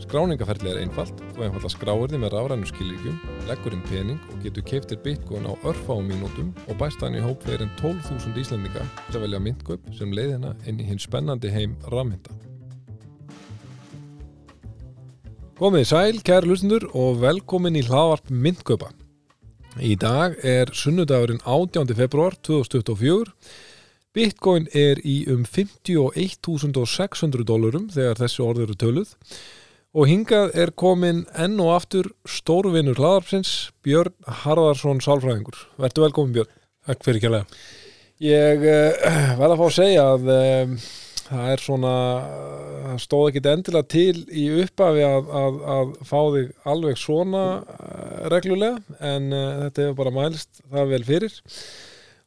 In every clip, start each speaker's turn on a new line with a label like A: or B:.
A: Skráningaferðli er einfalt, þú einfalda skráir þið með rafrænu skilíkjum, leggur inn pening og getur keiftir bitcoin á örfáum mínútum og bæst hann í hóp fyrir en 12.000 Íslandinga til að velja myndgöp sem leiðina inn í hinn spennandi heim rafmynda. Komið sæl, kæri lustendur og velkomin í hlaðvarp myndgöpa. Í dag er sunnudagurinn 18. februar 2024. Bitcoin er í um 51.600 dólarum þegar þessi orð eru töluð og hingað er komin enn og aftur stórvinur hlaðarpsins Björn Harðarsson Sálfræðingur. Vertu velkomin Björn.
B: Takk fyrir kjærlega.
A: Ég uh, verða að fá að segja að um, það er svona, það stóð ekkit endilega til í upphafi að, að, að fá þig alveg svona uh, reglulega en uh, þetta hefur bara mælst það vel fyrir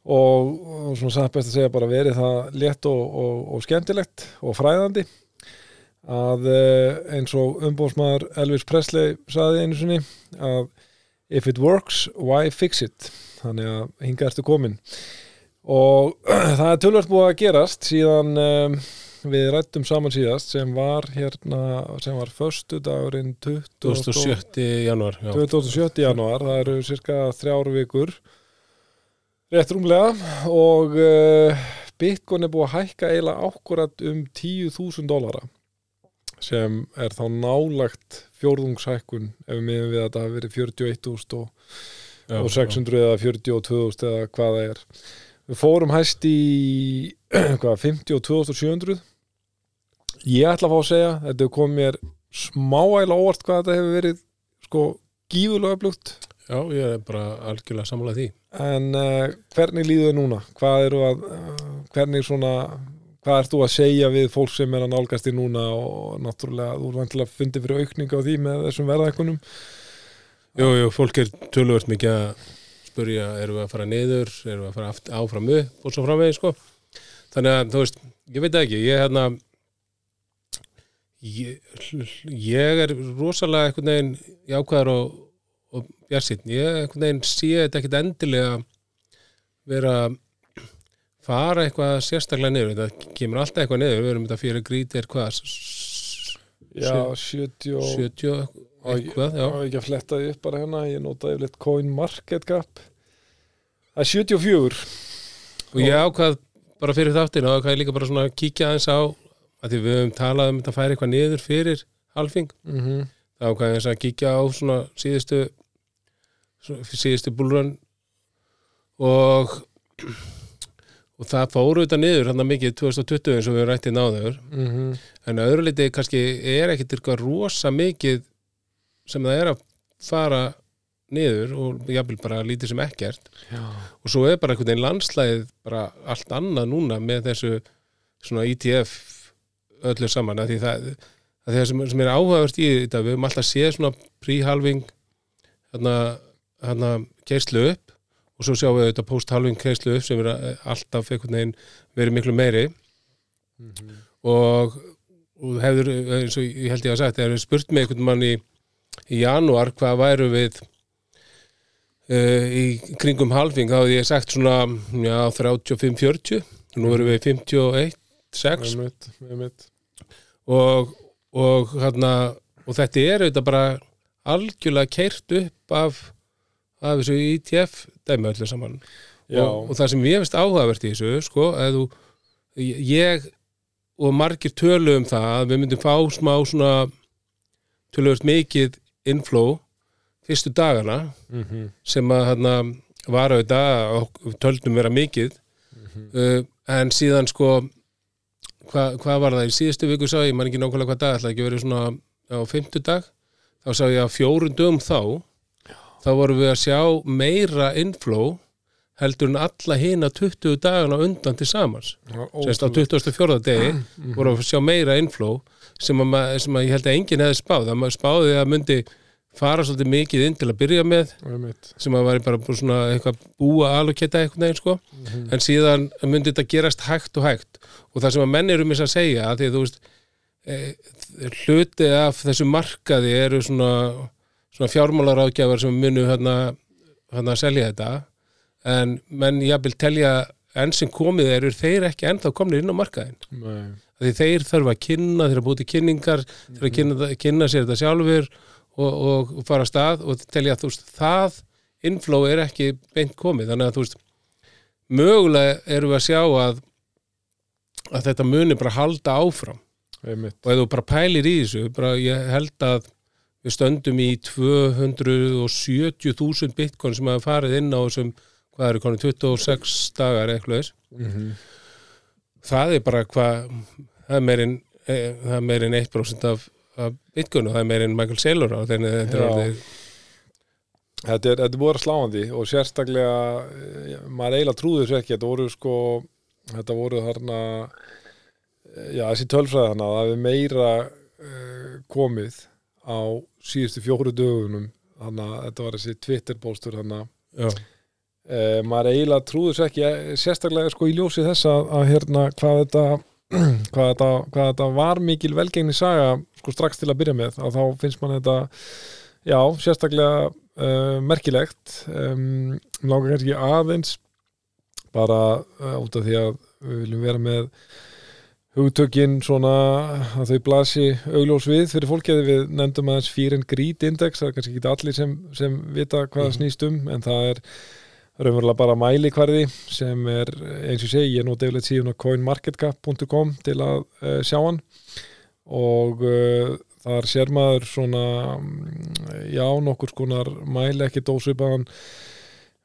A: og, og svona samt best að segja bara verið það létt og, og, og skemmtilegt og fræðandi að eins og umbóðsmaður Elvis Presley saði einu sinni að if it works, why fix it þannig að hinga ertu komin og það er tölvöld búið að gerast síðan um, við rættum saman síðast sem var hérna, sem var förstu dagurinn
B: 27. januar
A: 27. januar, það eru cirka þrjáru vikur rétt rúmlega og uh, Bitcoin er búið að hækka eiginlega ákkurat um 10.000 dólara sem er þá nálagt fjórðungshækkun ef við miðum við að það hafi verið 41.000 og, og 600 já. eða 42.000 eða hvað það er við fórum hæst í hvað, 52.700 ég ætla að fá að segja þetta kom mér smáæla óvart hvað þetta hefur verið sko gífulega blugt
B: Já, ég er bara algjörlega samlað því
A: En uh, hvernig líður þau núna? Hvað eru að, uh, hvernig svona hvað ert þú að segja við fólk sem er að nálgast í núna og náttúrulega þú er vantilega að fundi fyrir aukninga á því með þessum verðækunum
B: Jú, jú, fólk er tölvört mikið að spurja, eru við að fara niður eru við að fara áfram upp og svo framvegi sko. þannig að, þú veist, ég veit ekki ég er hérna ég, ég er rosalega einhvern veginn jákvæðar og, og björnsinn, ég einhvern veginn sé þetta ekkit endilega vera fara eitthvað sérstaklega niður þetta kemur alltaf eitthvað niður við erum þetta fyrir grítir hvað
A: já, 70 og
B: 70 eitthvað, já.
A: ekki að fletta því upp bara hérna ég notaði yfirleitt coin market gap það er 74
B: og ég ákvað bara fyrir þáttin og ákvað ég líka bara svona að kíkja aðeins á að því við höfum talað um þetta að færa eitthvað niður fyrir halfing
A: mm -hmm.
B: þá ákvað ég að kíkja á svona síðustu síðustu búlrun og og það fóru þetta niður hann mikið 2020 eins og við rættið náður
A: mm -hmm.
B: en öðru liti kannski er ekkit eitthvað rosa mikið sem það er að fara niður og jáfnvel bara lítið sem ekkert
A: Já.
B: og svo er bara einhvern veginn landslæðið bara allt annað núna með þessu svona ETF öllu saman að því það, að það sem, sem er áhugavert í þetta við höfum alltaf séð svona príhalving hérna, hérna keislu upp og svo sjáum við auðvitað post-halving kreislu sem er alltaf einhvern veginn verið miklu meiri
A: Mm -hmm.
B: og, og hefur, eins og ég held ég að sagt, hefur spurt mig einhvern mann í, í janúar hvað væru við uh, í kringum halving, þá hefði ég sagt svona já, 35-40 nú erum við 51-6
A: einmitt, einmitt.
B: og, og, hérna, og þetta er auðvitað bara algjörlega keirt upp af af þessu ETF dæmi öllu saman og, og það sem ég veist áhugavert í þessu sko, að þú ég og margir tölu um það að við myndum fá smá svona töluvert mikið inflow fyrstu dagana
A: Mm -hmm.
B: sem að hérna var auðvitað og töldum vera mikið
A: Mm -hmm.
B: uh, en síðan sko hvað hva var það í síðustu viku sá ég, maður ekki nákvæmlega hvað dag, ætlaði ekki verið svona á fymtudag, þá sá ég að fjórun dögum þá þá vorum við að sjá meira inflow heldur en alla hina 20 dagana undan til samans. Sérst á 24. degi vorum við að sjá meira inflow sem að, sem að ég held að enginn hefði spáð. Að maður spáði að myndi fara svolítið mikið inn til að byrja með sem að væri bara svona eitthvað búa aloketa eitthvað neginn sko.
A: Mhm.
B: en síðan myndi þetta gerast hægt og hægt. Og það sem að menn eru mér að segja að því að þú veist e, hluti af þessu markaði eru svona, svona fjármálaráðgjafar sem munu hérna, hérna að selja þetta. En menn jafnvel telja enn sem komið eru þeir ekki ennþá komnir inn á markaðin því þeir þurfa að kynna, þeir eru búið til kynningar þeir eru að kynna, kynna sér þetta sjálfur og, og, fara að stað og telja að þú veist, það inflow er ekki beint komið, þannig að þú veist mögulega erum við að sjá að að þetta muni bara halda áfram.
A: Einmitt.
B: Og ef þú bara pælir í þessu bara ég held að við stöndum í 270.000 bitcoin sem hafa farið inn á þessum, hvað eru konum 26 dagar eitthvað þess
A: Mhm.
B: það er bara hvað það er meirinn það er meirinn 1% af, af bitcoin og það er meirinn Michael Saylor á þenni þetta er
A: búið að sláandi og sérstaklega eh, maður eiginlega trúður þessu ekki. Þetta voru sko þetta voru þarna eh, já, þessi tölfræði þarna það hefur meira uh, komið á síðustu fjóru dögunum þannig að þetta var þessi Twitter-póstur þannig
B: já,
A: uh, maður eiginlega trúður þessu ekki eh, sérstaklega sko í ljósi þess að, að hérna hvað þetta hvað þetta, hvað þetta var mikil velgengni saga sko strax til að byrja með að þá finnst mann þetta já, sérstaklega uh, merkilegt. Um, langar kannski aðeins bara uh, út af því að við viljum vera með hugtökin svona að þau blasi augljós við fyrir fólki að við nefndum aðeins and Greed Index það er kannski ekki allir sem, sem vita hvað það
B: Mhm.
A: snýst um en það er raunverulega bara mælikvarði sem er eins og segi, ég nota yfirleitt síðan á coinmarketcap.com til að uh, sjá hann og uh, þar sér maður svona já, nokkur skonar mæli ekki dósvipaðan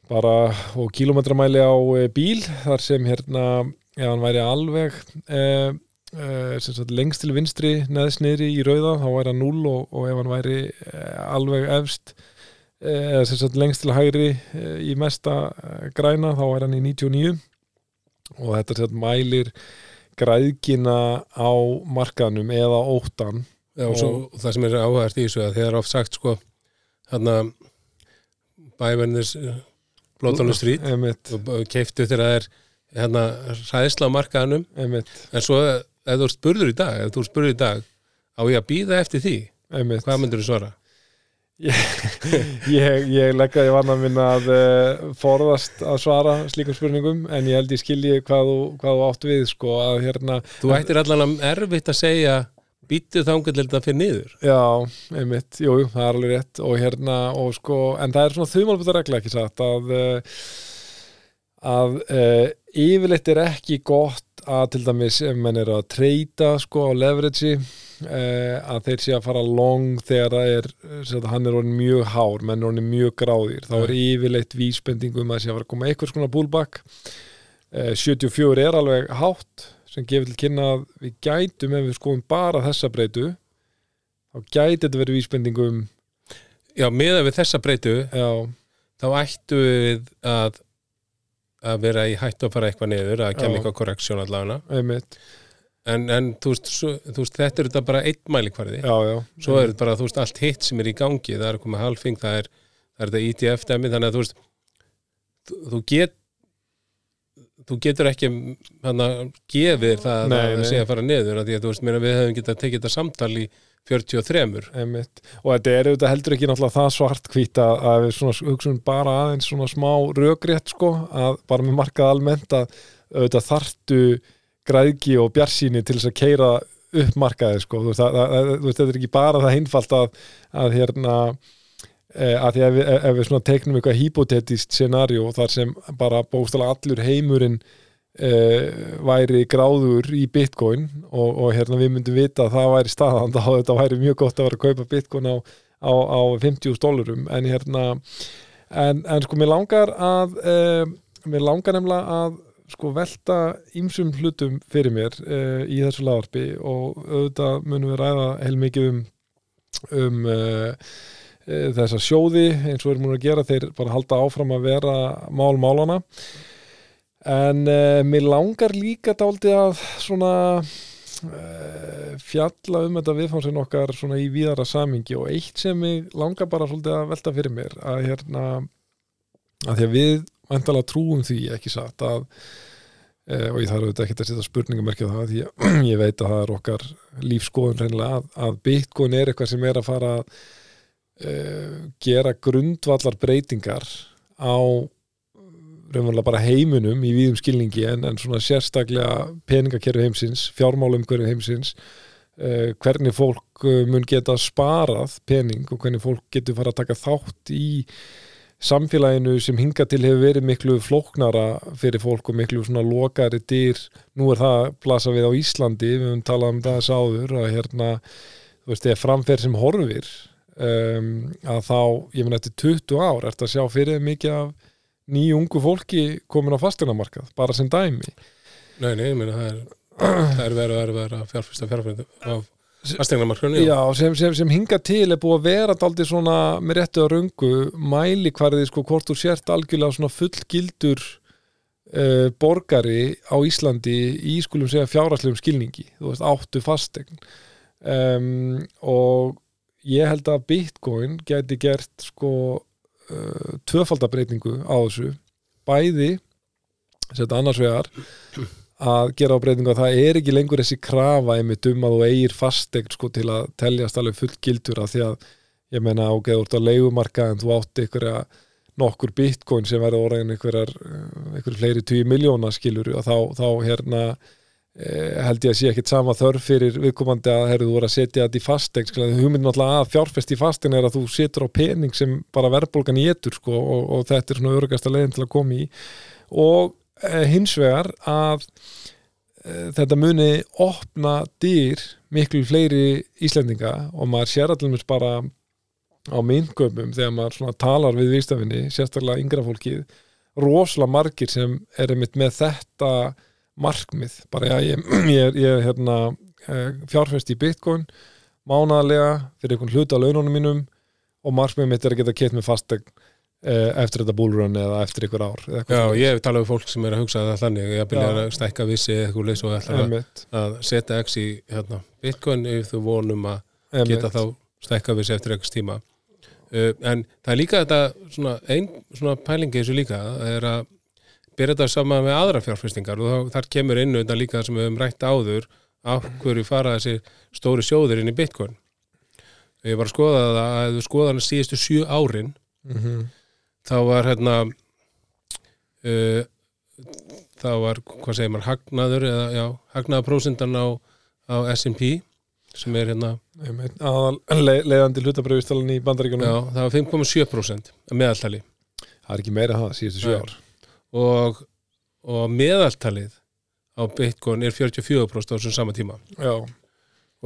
A: bara og kílómetramæli á uh, bíl þar sem hérna, ef hann væri alveg uh, sem sagt lengst til vinstri neðst niðri í rauða þá væri hann 0 og, og ef hann væri uh, alveg efst sem sagt lengst til hægri uh, í mesta uh, græna þá væri hann í 99 og þetta sagt mælir græðkina á markaðnum eða óttan
B: já, og svo það sem er áhægt í þessu að þeir eru oft sagt sko hérna bævernis Blóttónu strít og keiftu þegar það er hérna ræðsla á markaðanum
A: einmitt,
B: en svo ef þú spurður í dag ef þú spurður í dag á ég að býða eftir því?
A: Einmitt.
B: hvað myndur þú svara?
A: ég, ég legg að ég vann að minna að uh, forðast að svara slíkum spurningum en ég held ég skilji hvað þú, hvað þú átt við sko að hérna
B: Þú ættir allan að erfitt að segja býttu þetta fyrir niður.
A: Já, einmitt, jú, jú, það er alveg rétt. Og hérna, og sko, en það er svona þumalbúta regla ekki satt að uh, að uh, yfirleitt er ekki gott að til dæmis ef menn eru að treyta sko á leverage uh, að þeir sé að fara long þegar það er, sagt, hann er orðin mjög hár menn er orðin mjög gráðir, þá er yfirleitt vísbendingum að sé að fara að koma einhvers konar pullback. Uh, 74 er alveg hátt sem gefur til kynna að við gætum ef við skoðum bara þessa breytu þá gæti þetta verið vísbendingum
B: Já, meða við þessa breytu
A: já,
B: þá ættu við að að vera í hættu að fara eitthvað niður að kemja eitthvað korreksjón allavega. En, en þú, veist, svo, þú veist, þetta er þetta bara einn mælikvarði.
A: Já, já,
B: svo er þetta bara, þú veist, allt hitt sem er í gangi það er að koma halfing, það er, það er þetta ETF-dæmi, þannig að þú veist þú, þú get þú getur ekki hann að gefið það
A: Nei,
B: að það sé að fara niður að því að þú veist, meina, við hefum getað tekið þetta samtal í 43.
A: Einmitt. Og þetta er auðvitað heldur ekki náttúrulega það svart hvít að, við hugsunum bara aðeins svona smá rökrétt sko að bara með markað almennt að auðvitað þartu græðki og bjarsýni til þess að keira upp markaði sko. Þú veist, að, að, þú veist þetta er ekki bara það einfalt að, að hérna e, að því ef ef við svona teiknum eitthvað hypotetist scenarió þar sem bara bókstala allur heimurinn e, væri gráður í bitcoin og, og hérna við myndum vita að það væri staðan þá þetta væri mjög gott að vera að kaupa bitcoin á, á, á 50 dólarum en hérna en, en sko mér langar að e, mér langar nefnilega að sko velta ýmsum hlutum fyrir mér e, í þessu lagarpi og auðvitað munum við ræða heilmikið um um þessa sjóði eins og við erum múin að gera. Þeir bara halda áfram að vera mál málana en uh, mér langar líka dálítið að svona uh, fjalla um þetta viðfánsinn okkar svona í víðara samingi og eitt sem ég langar bara svolítið að velta fyrir mér að hérna að því að við vantalega trúum því ekki satt að uh, og ég þarf auðvitað ekki að setja spurningamerkja það því að ég veit að það er okkar lífskoðun reynilega að, að Bitcoin er eitthvað sem er að fara að gera grundvallar breytingar á raunverulega bara heiminum í víðum skilningi en, en svona sérstaklega peningakerfi heimsins, fjármálum hverju heimsins uh, hvernig fólk uh, mun geta sparað pening og hvernig fólk getur fara að taka þátt í samfélaginu sem hinga til hefur verið miklu flóknara fyrir fólk og miklu svona lokari dyr, nú er það plasa við á Íslandi, við höfum talað um það sáður að hérna, þú veist, eða framferð sem horfir um, að þá, ég finn eftir 20 ár, ert að sjá fyrir mikið af nýju ungu fólki komin á fasteinamarkað, bara sem dæmi.
B: Nei, nei, ég meina það er það er verið að vera fjárfyrsta fjárfyrsta á fasteignamarkunni
A: Já, sem, sem, sem hinga til er búið að vera daldi svona með réttu að rungu mæli hverði sko hvort þú sért algjörlega svona fullgildur uh, borgari á Íslandi í skulum segja fjáraslegum skilningi. Þú veist, áttu fastegn um, og ég held að Bitcoin geti gert sko uh, tvöfaldabreitingu á þessu bæði þetta annars vegar að gera á breytingu að það er ekki lengur þessi krafa einmitt um að þú eigir fastegn sko til að teljast alveg fullgildur að því að ég menna ágeður út á leigumarka en þú átti einhverja nokkur bitcoin sem verður orðin einhverjar einhverjum fleiri 10 miljóna skilur og þá, þá hérna held ég að sé ekkit sama þörf fyrir viðkomandi að herru þú voru að setja þetta í fastegn sko, hugmyndin alltaf að fjárfest í fastegn er að þú setur á pening sem bara verðbólgan í etur sko, og, og þetta er svona örugasta leiðin til að koma í. Og Eh, hins vegar að uh, þetta muni opna dýr miklu fleiri Íslendinga og maður sér allir bara á myndgöfum þegar maður talar við výstafinni, sérstaklega yngra fólkið rosalega margir sem er með þetta markmið, bara ég, ég, ég hérna, eh, fjárfest í bitcoin mánalega fyrir einhvern hluta á laununum mínum og markmið mitt er að geta keitt með fastegn Eh, eftir þetta búlrun eða eftir ykkur ár
B: Já, ég hef talað um fólk sem er að hugsa það þannig. Ég byrja að stækka vissi eitthvað leys og ætla að setja x í hérna, bitcoin ef þú vonum að geta þá stækka vissi eftir eitthvað tíma. Uh, en það er líka þetta svona, einn svona pælingi þessu líka er að byrja þetta saman með aðra fjárfestingar og þá, þar kemur inn auðvitað líka sem við hefum rætt áður á hverju fara þessi stóri sjóður inn í bitcoin. Ég var að skoða það að ef þú skoða hann síðustu sjö árin mm -hmm þá var hérna uh, þá var, hvað segir maður, hagnaður eða, já, hagnaðaprósendan á, á S&P sem er hérna
A: aðal leiðandi hlutabröðistalinn í bandaríkunum
B: já, það var 5,7% meðaltali.
A: Það er ekki meira það, síðustu 7 ár
B: og, og meðaltalið á Bitcoin er 44% á þessum sama tíma
A: já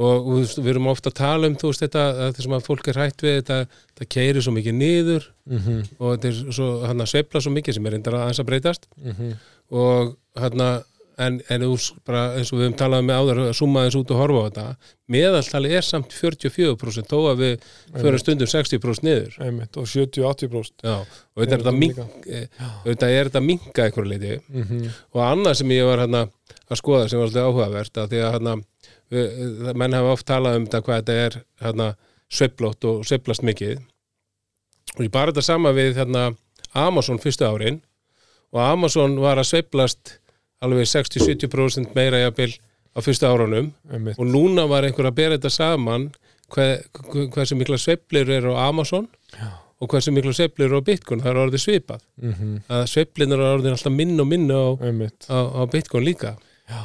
B: og veist, við erum ofta að tala um þú veist þetta, þessum að fólk er hægt við þetta það keirir svo mikið niður
A: mm -hmm.
B: og þetta er svo, hann að sveifla svo mikið sem er reyndar að hans að breytast
A: mm -hmm.
B: og hann að en, en bara, eins og við hefum talað með áður að summa þess út og horfa á þetta meðaltali er samt 44% þó að við fyrir stundum 60% niður.
A: Einmitt, og 70-80%
B: og þetta er þetta þetta er þetta minga eitthvað leiti
A: mm -hmm.
B: og annað sem ég var hérna að skoða sem var alltaf áhugavert að því að hérna menn hafa oft talað um þetta hvað þetta er hérna, sveiflótt og sveiflast mikið. Og ég bara þetta sama við hérna, Amazon fyrstu árin. Og Amazon var að sveiflast alveg 60-70% meira jafnvel á fyrstu árunum.
A: Einmitt.
B: og núna var einhver að bera þetta saman hvað, hversu mikla sveiflir eru á Amazon
A: Já.
B: og hversu mikla sveiflir eru á Bitcoin, það er orðið svipað.
A: Mm -hmm.
B: að sveiflin eru orðið alltaf minn og minn á,
A: á,
B: á Bitcoin líka.
A: Já.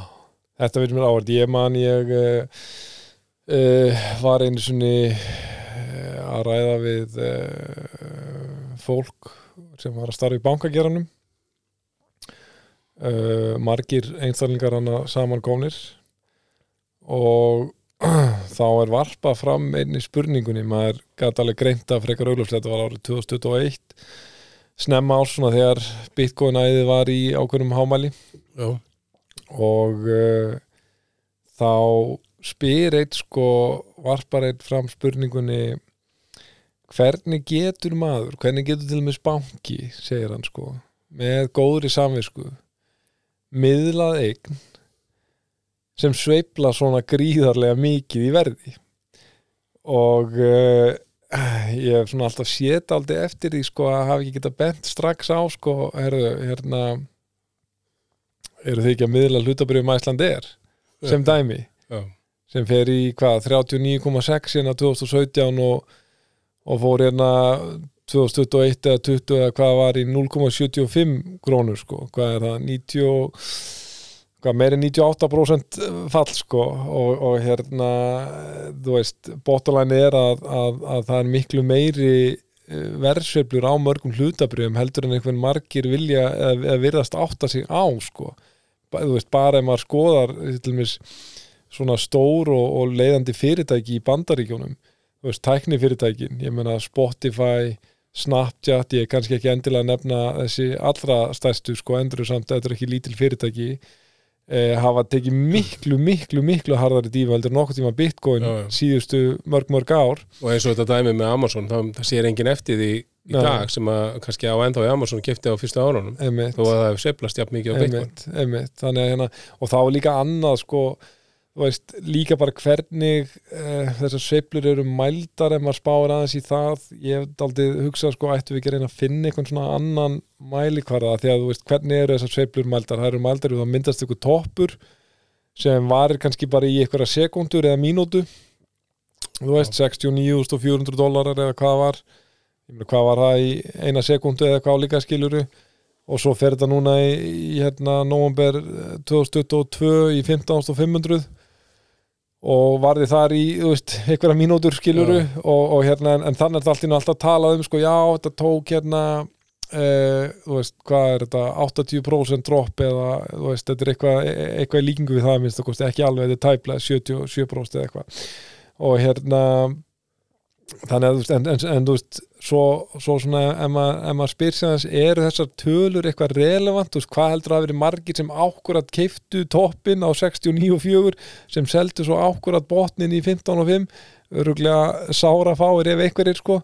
A: Þetta veitum mér ávart, ég man ég uh, uh, var einu svonni uh, að ræða við fólk sem var að starfa í bankageranum margir einstaklingar hana saman gónir og þá er varpa fram einni spurningunni, maður gæti alveg greinta frekar augljóslega, þetta var árið 2021 snemma ársuna þegar bitcoin æði var í ákveðnum hámæli.
B: Já.
A: Og uh, þá spyr eitt sko varpar eitt fram spurningunni hvernig getur maður hvernig getur til og með spánki segir hann sko með góðri samvisku miðlað eign sem sveifla svona gríðarlega mikið í verði. Og uh, ég hef svona alltaf sétt aldrei eftir því sko að hafa ekki geta bent strax á sko, herðu, hérna eru þið ekki að miðla hlutabrjöfum Æsland er sem dæmi?
B: Já,
A: sem fer í hvað 39,6 hérna 2017 og, og fór hérna 2021 eða 20 eða hvað var í 0,75 krónur sko, hvað er það? 90 og- hvað meiri 98% fall sko. Og, og hérna þú veist, bóttalæni er að, að, að það er miklu meiri verðsveiflur á mörgum hlutabrjöfum heldur en einhvern margir vilja eða, eða virðast átta sig á sko. Þú veist, bara ef maður skoðar til dæmis svona stór og, og leiðandi fyrirtæki í bandaríkjónum þú veist, tækni fyrirtækin ég meina Spotify, Snapchat ég er kannski ekki endilega að nefna þessi allra stærstu sko endur samt þetta er ekki lítil fyrirtæki eh, hafa tekið miklu, miklu, miklu harðari dífa heldur en nokkuð tíma Bitcoin
B: Já, já.
A: síðustu mörg, mörg ár
B: og eins og þetta dæmi með Amazon það, það sér enginn eftir því í
A: Nei.
B: dag sem að kannski á ennþá í Amazon kefti á fyrstu árunum þó að það hefur sveiflast jafn mikið á Bitcoin
A: einmitt, þannig að hérna og þá er líka annað sko veist, líka bara hvernig uh, þessar sveiflur eru mældar ef maður spáir aðeins í það. Ég hef aldrei hugsað sko, ættu við ekki að reyna að finna einhvern svona annan mælikvarða? Því að þú veist, hvernig eru þessar sveiflur mældar? Það eru mældar og það myndast ykkur toppur sem varir kannski bara í einhverja sekundur eða mínútu. Þú veist, 69.400 dólarar eða hvað var. Hvað var það í eina sekundu eða hvað líka skiluru og svo fer þetta núna í, í hérna november 2022 í 15.500 og varði þar í, þú veist, einhverja mínútur skiluru og, og hérna en, en þannig er þetta alltaf talað um sko, já, þetta tók hérna Uh, þú veist, hvað er þetta 80% drop eða þú veist, þetta er eitthvað, eitthvað í líkingu við það minnst ekki alveg, þetta er tæplega 77% eða eitthvað. Og hérna þannig að þú veist, en, en, en þú veist svo, svo svona, ef maður, maður spyr aðeins, eru þessar tölur eitthvað relevant, þú veist, hvað heldur að verið margir sem ákkurat keiftu toppin á 69.4 sem seldu svo ákkurat botnin í 15.5 öruglega sára fáir ef einhverjir sko.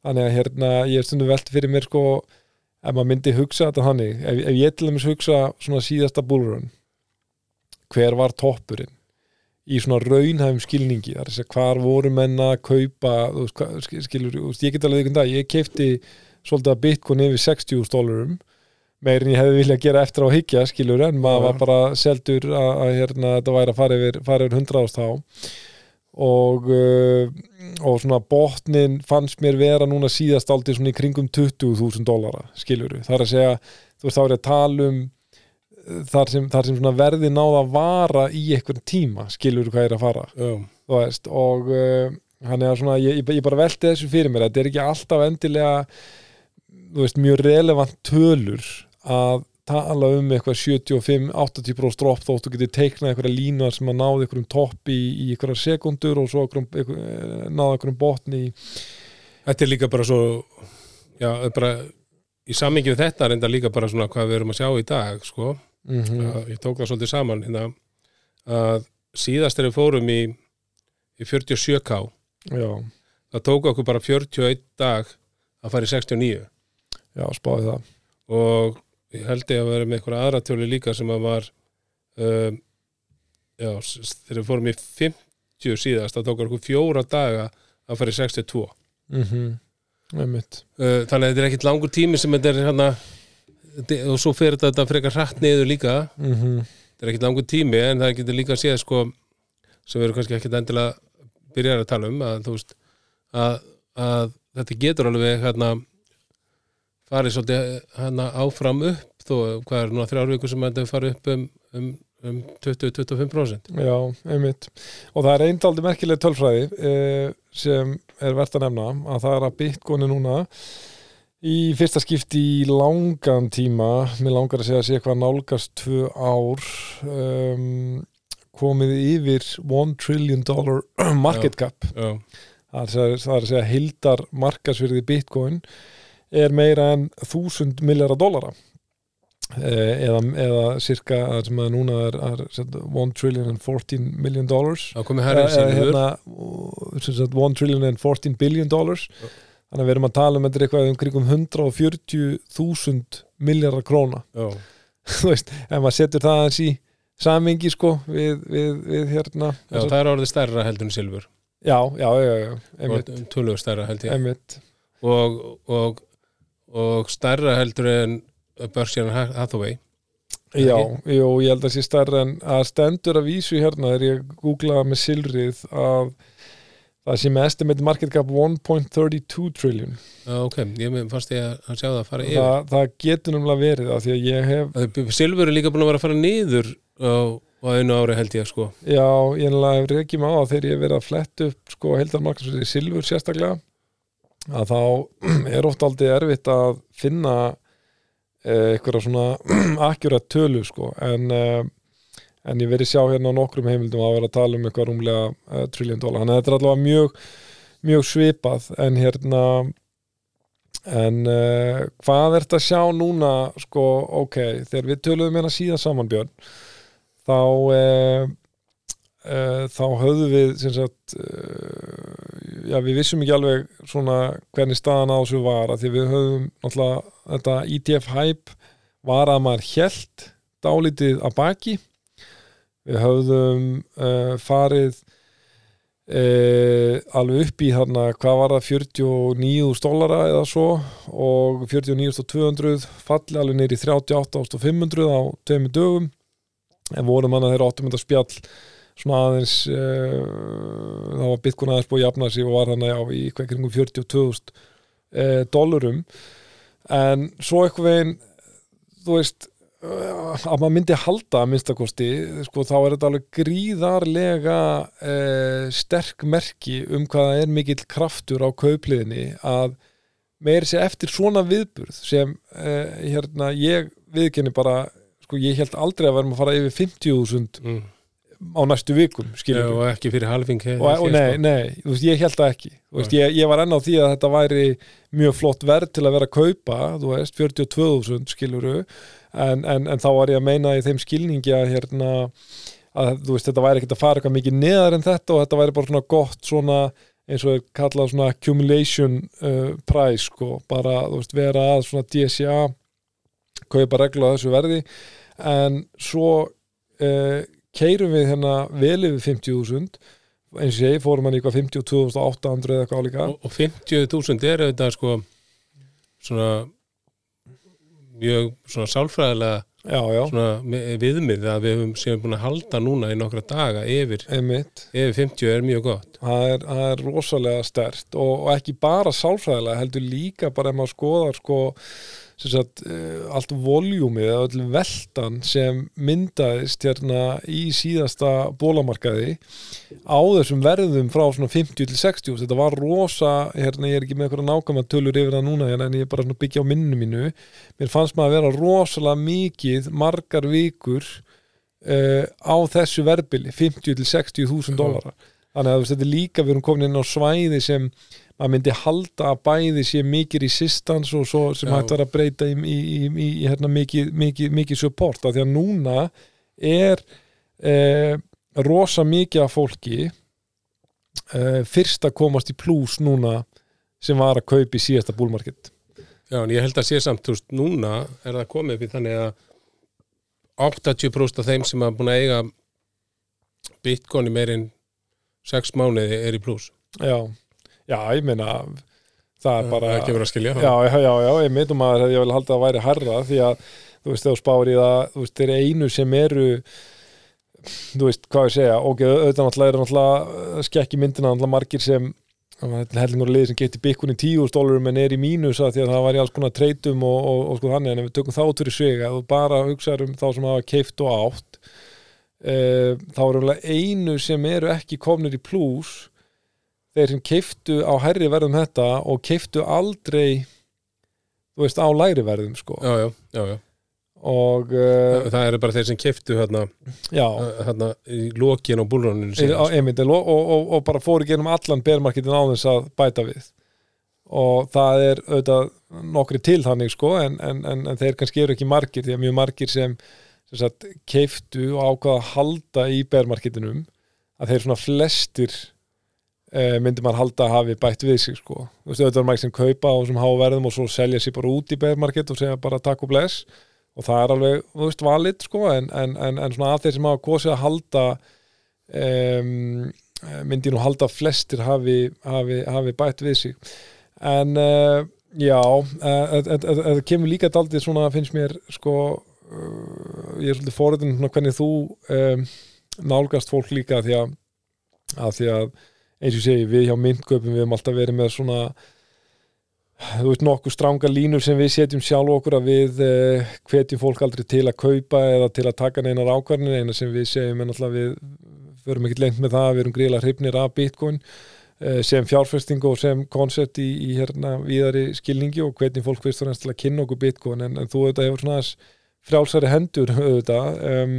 A: Þannig að hérna, ég er stundum velt fyrir mér sko ef maður myndi hugsa þetta þannig. Ef, ef ég til dæmis hugsa svona síðasta búlurun hver var toppurinn í svona raunhæfum skilningi þar er þess að hvar voru menn að kaupa veist, skilur, þú veist, ég get alveg einhvern dag ég keipti svolítið að bitcoin yfir 60 dólarum meir en ég hefði viljað gera eftir á higgja skilur en maður var bara seldur að, að hérna, þetta væri að fara yfir, fara yfir 100 ást þá. Og uh, og svona botnin fannst mér vera núna síðast aldrei svona í kringum 20.000 dólara skilur það er að segja, þú veist þá er ég að tala um þar sem, þar sem verði náða að vara í einhvern tíma skilur hvað er að fara. Þú veist, og uh, hann er svona, ég, ég bara velti þessu fyrir mér þetta er ekki alltaf endilega veist, mjög relevant tölur að tala um eitthvað 75-80% dropp þótt þú getur teiknað eitthvað línuar sem að náði einhverjum topp í, í einhverjar sekundur og svo einhver, eh, náði einhverjum botni
B: þetta er líka bara svo já, er bara í sammingi við þetta reynda líka bara svona hvað við erum að sjá í dag sko,
A: mm
B: mm. ég tók það svolítið saman hérna að síðast við fórum í, í 47k
A: já,
B: það tók okkur bara 41 dag að fara í 69
A: já, spáði það.
B: Og ég held ég að vera með einhverja aðra tölu líka sem að var um, já, þegar við fórum í 50 síðast, það tók okkur fjóra daga að fara í 62
A: mm -hmm. einmitt.
B: Uh, þannig að þetta er ekkit langur tími sem þetta er hérna og svo fer þetta frekar hratt niður líka
A: mm -hmm.
B: þetta er ekkit langur tími en það getur líka að séð sko sem við erum kannski ekkit endilega byrjar að tala um að veist að, að þetta getur alveg hérna farið svolítið hérna áfram upp þó hvað er núna þrjár vikur sem þetta farið upp um, um, um 20-25%
A: Já, einmitt. Og það er eindaldi merkileg tölfræði eh, sem er verðt að nefna að það er að er núna í fyrsta skipti í langan tíma, mér langar að segja að sé eitthvað nálgast tvö ár um, komið yfir 1 trillion dollar market cap.
B: já,
A: það er, að segja- að hildar markasvirði Bitcoin er meira en 1000 miljardar dollara. Eh, eða, eða cirka sem að núna er, er set, 1 trillion and 14 million dollars.
B: Herrið
A: Eh,
B: síður
A: hérna, og- sem sagt 1 trillion and 14 billion dollars.
B: Já.
A: Þannig að við erum að tala um þetta er eitthvað um kringum 140.000 miljardar króna.
B: Já,
A: þú veist, ef maður setur það aðeins í samingi sko við, við, við hérna
B: Já, það er orðið stærra heldur en silfur.
A: Já, já, já, já,
B: Tölvög stærra held ég. Og, og, og stærra heldur en Berkshire Hathaway.
A: Já, jú, ég held að sé stærra en að stendur að vísu hérna þegar ég googlaði með silrið að það sé með estimate market cap 1.32 trillion.
B: Já, ok, ég fannst ég að sjá það að fara yfir.
A: Það, það getur náttúrulega verið að því að ég hef
B: Silfur er líka búin að vera að fara niður á, á einu ári held ég sko.
A: Já, ég náttúrulega hef reykjum á það þegar ég hef verið að fletta upp sko heildarmarknarsverði silfur sérstaklega að þá er oft aldrei erfitt að finna eh, eitthvað svona akkurat tölu sko. En, eh, en ég verið sjá hérna á nokkrum heimildum að vera að tala um eitthvað rúmlega eh, trillion dólar, þannig að þetta er allavega mjög mjög svipað. En hérna en uh, hvað ert að sjá núna sko, ok, þegar við töluðum hérna síðan saman Björn þá uh, uh, þá höfðum við sem sagt uh, já, við vissum ekki alveg svona hvernig staðan á þessu var að því við höfðum náttúrulega þetta ETF hype var að maður hjælt dálítið að baki við höfðum uh, farið Uh, alveg upp í þarna hvað var það 49.000 dollara eða svo og 49.200 falli alveg neyri 38.500 á tveimur dögum. En vorum hann að þeirra áttum þetta spjall svona aðeins uh, þá var Bitcoin aðeins búið að jafna sig og var þannig á í eitthvað kringum 42.000 uh, dollarum en svo eitthvað veginn þú veist að maður myndi halda að minnstakosti sko, þá er þetta alveg gríðarlega uh, sterk merki um hvað það er mikill kraftur á kaupliðinni að meiri sér eftir svona viðburð sem uh, hérna, ég viðkenni bara sko, ég held aldrei að verðum að fara yfir 50.000
B: mm.
A: á næstu vikum skilur
B: og ekki fyrir halving hef,
A: og, og nei, nei, þú veist, ég held það ekki. Þú veist, ég, ég var enn á því að þetta væri mjög flott verð til að vera að kaupa þú veist, 42.000 skiluru en, en, en þá var ég að meina í þeim skilningi að hérna að þú veist, þetta væri ekkert að fara eitthvað mikið neðar en þetta og þetta væri bara svona gott svona eins og er kallað svona accumulation uh, price sko, bara þú veist, vera að svona DSA kaupa regla á þessu verði. En svo uh, keirum við hérna vel yfir 50.000 eins og ég fórum hann í eitthvað 52.800 eða eitthvað álíka.
B: Og, og 50.000 er auðvitað sko svona mjög svona sálfræðilega
A: já, já,
B: svona viðmið að við höfum séum búin að halda núna í nokkra daga yfir, yfir 50 er mjög gott.
A: Það er, það er rosalega stert og, og ekki bara sálfræðilega heldur líka bara ef maður skoðar sko sagt, uh, allt voljúmið eða öll veltan sem myndaðist hérna í síðasta bólamarkaði á þessum verðum frá svona 50 til 60 þetta var rosa, hérna ég er ekki með eitthvað nákvæma tölur yfir það núna hérna, en ég er bara svona að byggja á minnu mínu. Mér fannst maður að vera rosalega mikið margar vikur uh, á þessu verðbili 50 til 60 þúsund
B: Já.
A: dólarar þannig að þetta er líka við erum komin inn á svæði sem maður myndi halda að bæði sé mikið resistance og svo sem hægt var að breyta í, í, í, í, hérna, mikið, mikið, mikið support af því að núna er eh, rosa mikið af fólki eh, fyrst að komast í plus núna sem var að kaupa í síðasta búlmarkett
B: Já, en ég held að sé samt, þú veist, núna er það komið upp í þannig að 80% af þeim sem hafa búin að eiga bitcoin í meirinn 6 mánuði er í plus.
A: Já, já, ég meina það er bara
B: það er ekki verið að skilja
A: já, já, já, já, ég myndum að ég vil halda að væri herra því að þú veist, þú spáir í það þú veist, þeir eru einu sem eru þú veist, hvað ég segja ok, auðvitað náttúrulega eru náttúrulega skekki myndina náttúrulega margir sem hellingur liði sem geti byggun í 10 dólarum en er í mínus að því að það var í alls konar treytum og, og, og sko þannig en ef við tökum þá út fyrir sig að þú bara hugsaður um þá sem hafa keift og átt e, þá er umlega einu sem eru ekki komnir í plus þeir sem keiftu á hærri verðum þetta og keiftu aldrei þú veist á lægri verðum sko.
B: Já, já, já, já.
A: og uh,
B: Það eru bara þeir sem keftu hérna,
A: já.
B: hérna í lokin
A: Í- á- einmitt, og, og, og, og bara fóru genum allan bermarketin á þess að bæta við. Og það er auðvitað nokkri til þannig sko en, en, en, en þeir kannski eru ekki margir því að mjög margir sem, sem sagt, keiftu og ákvaða að halda í bermarketinum að þeir svona flestir eh, myndi maður halda að hafi bætt við sig sko. Þú veist, auðvitað er margir sem kaupa og sem háa verðum og svo selja sér bara út í bermarket og segja bara takk og bless og það er alveg, þú veist, valið sko, en, en, en, en svona að þeir sem hafa kosið að halda um, myndi nú halda að flestir hafi, hafi, hafi bætt við sig en uh, já það kemur líka daldið svona finnst mér sko uh, ég er svolítið fóröðin hvernig þú um, nálgast fólk líka því að, að því að eins og segi við hjá myndgöpum við hefum alltaf verið með svona þú veist nokkuð stránga línur sem við setjum sjálf okkur að við eh, hvetjum fólk aldrei til að kaupa eða til að taka neinar ákvarðin eina sem við segjum en alltaf við förum ekkert lengt með það, við erum gríla hrifnir af bitcoin eh, sem fjárfesting og sem koncept í, í hérna víðari skilningi og hvernig fólk fyrst og næst til að kynna okkur bitcoin. En, en þú veit að hefur svona þess frjálsari hendur um,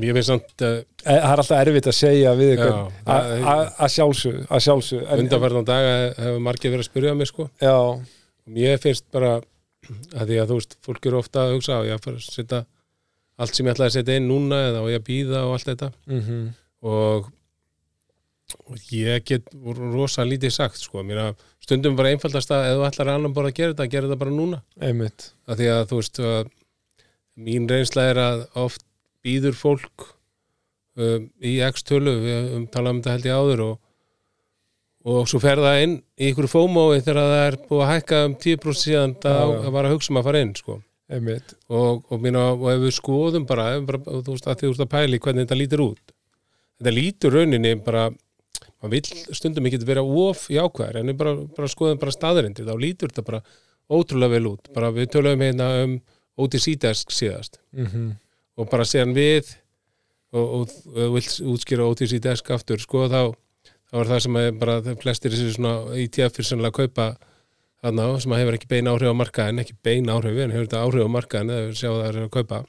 B: Ég veist samt uh,
A: Það er alltaf erfitt að segja við ykkur að sjálfsög að
B: Undanferðan daga hefur margir verið að spyrja mig sko.
A: Já.
B: Mér finnst bara að því að þú veist, fólk eru ofta að hugsa á ég að fara að setja allt sem ég ætlaði að setja inn núna eða og ég að býða og allt þetta.
A: Mm -hmm.
B: og, og ég get rosa lítið sagt sko, mér að stundum bara einfaldast að ef þú ætlar að annan bara að gera þetta, gera þetta bara núna.
A: Einmitt.
B: Að Því að þú veist að mín reynsla er að oft býður fólk um, í X-tölu, við um, talaðum um þetta held ég áður og, og svo fer það inn í ykkur fómói þegar það er búið að hækka um 10% síðan það ja. var að hugsa um að fara inn sko. og, og, mína, og ef við skoðum bara, bara þú veist að þið úrst að pæli hvernig þetta lítur út þetta lítur rauninni bara maður vil stundum ekki vera of í ákvæðar en við bara, bara skoðum bara staðarindir þá lítur þetta bara ótrúlega vel út bara við töluðum hérna um OTC-desk síðast
A: mm -hmm.
B: og bara séðan við og, og, og vilt útskýra OTC-desk aftur sko þá, þá er það sem er bara flestir þessi svona ETF-ir sannlega að kaupa þarna sem hefur ekki beina áhrif á markaðin ekki beina áhrif, en hefur þetta áhrif á markaðin eða sjá það er að kaupa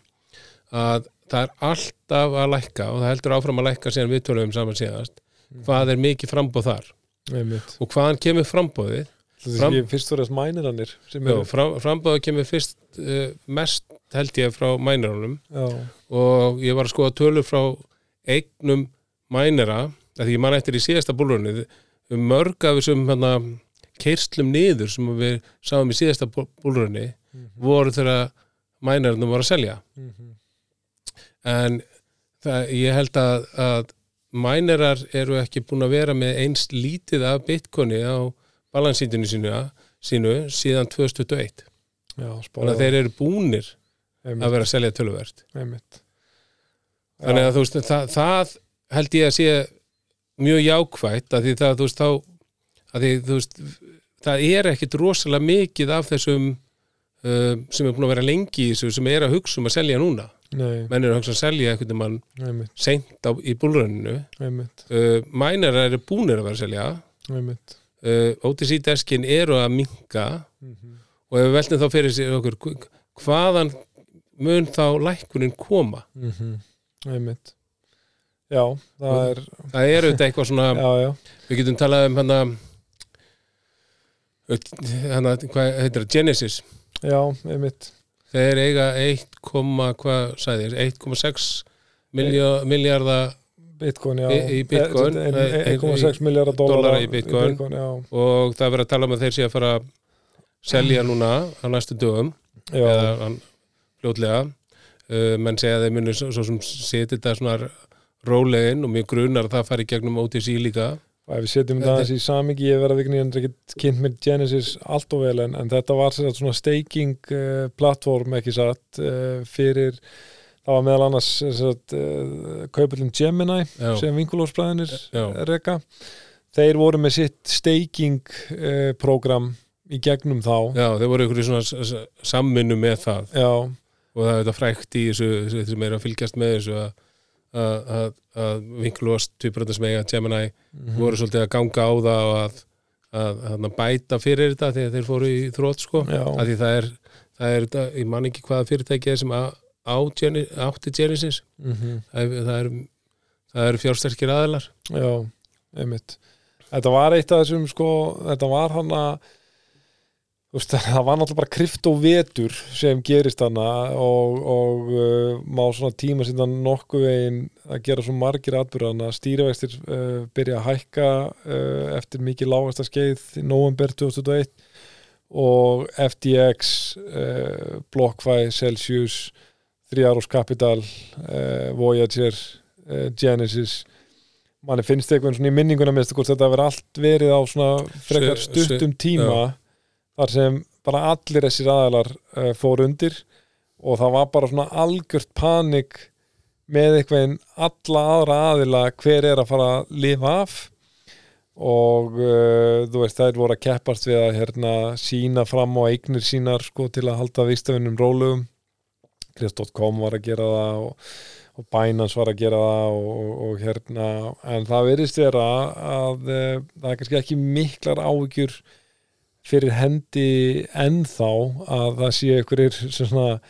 B: að það er alltaf að lækka og það heldur áfram að lækka síðan viðtöluðum saman síðast mm. hvað er mikið frambóð þar
A: Einmitt.
B: og hvaðan kemur frambóðið
A: Fram, fyrst voru þess mænirannir
B: frambáða kemur fyrst uh, mest held ég frá mænirannum og ég var að skoða tölur frá eignum mænira því ég man eftir í síðasta búlurni um mörg af þessum hérna, keirslum niður sem við sáum í síðasta búlurni mm -hmm. voru þegar mænirannum voru að selja
A: mm -hmm.
B: en það, ég held að, að mænirar eru ekki búin að vera með einst lítið af bitcoini á balansítinu sínu, sínu síðan 2021 þannig að þeir eru búnir Einmitt. að vera að selja töluvert. Þannig að þú veist það, það held ég að sé mjög jákvægt að því það þú veist þá að því þú veist það er ekkit rosalega mikið af þessum uh, sem er búin að vera lengi í þessu sem er að hugsa um að selja núna.
A: Nei.
B: menn er að hugsa að selja eitthvað mann seint á, í búlrönninu
A: uh,
B: mænar eru búinir að vera að selja.
A: Einmitt
B: uh, OTC-deskin eru að minga
A: mm -hmm.
B: og ef við veltum þá fyrir sér okkur hvaðan mun þá lækunin koma?
A: Mm -hmm. einmitt. Já, það
B: og
A: er
B: það er auðvitað eitthvað svona
A: já, já.
B: við getum talað um hana hana, hvað heitir það, Genesis.
A: Já, einmitt.
B: Þeir eiga 1, hvað sæði 1,6 miljardar
A: Bitcoin.
B: Í, í Bitcoin.
A: 1,6 miljardar dólara
B: í Bitcoin.
A: Í Bitcoin
B: og það er verið að tala um að þeir sé að fara að selja núna á næstu dögum
A: já.
B: eða fljótlega uh, menn segja að þeir munir svo, svo sem seti þetta svona rólegin og mjög grunar að það fari gegnum OTC líka
A: ef við setjum það aðeins í samingi ég verða vikni en ekki kynnt með Genesis allt og vel en, en þetta var svona staking uh, plattform ekki satt uh, fyrir það var meðal annars uh, kaupillin Gemini
B: Já.
A: sem vinkulósbræðinir reyka þeir voru með sitt staking uh, program í gegnum þá.
B: Já, þeir voru ykkur í svona s- s- samvinnu með það.
A: Já,
B: og það er þetta frækt í þessu, þessu sem er að fylgjast með þessu að, að, að, að vinklóst tvíbrönda sem eiga Gemini
A: mhm.
B: voru svolítið að ganga á það og að, að, að bæta fyrir þetta þegar þeir fóru í þrótt sko. Að því það er, það er þetta, ég man ekki hvaða fyrirtæki er sem á, á Geni, átti Genesis það er, það er, það er fjársterkir aðilar.
A: Já, einmitt. Þetta var eitt af þessum sko, þetta var hann að það var náttúrulega bara kryptovetur sem gerist hana og, og uh, má svona tíma síðan nokkuð veginn að gera svo margir atbyrðan að stýrivextir uh, byrja að hækka uh, eftir mikið lágasta skeið í november 2001 og FTX, uh, BlockFi, Celsius Triaros Capital uh, Voyager uh, Genesis. Manni finnst eitthvað svona í minninguna minnst hvort þetta verið allt verið á svona frekar stuttum tíma þar sem bara allir þessir aðalar uh, fór undir og það var bara svona algjört panik með einhvern alla aðra aðila hver er að fara að lifa af. Og uh, þú veist þær voru að keppast við að hérna, sína fram á eignir sínar sko, til að halda vistafinnum rólugum Krist.com var að gera það og, og Binance var að gera það og, og, hérna en það verðist vera að uh, það er kannski ekki miklar áhyggjur fyrir hendi ennþá að það sé einhverjir sem svona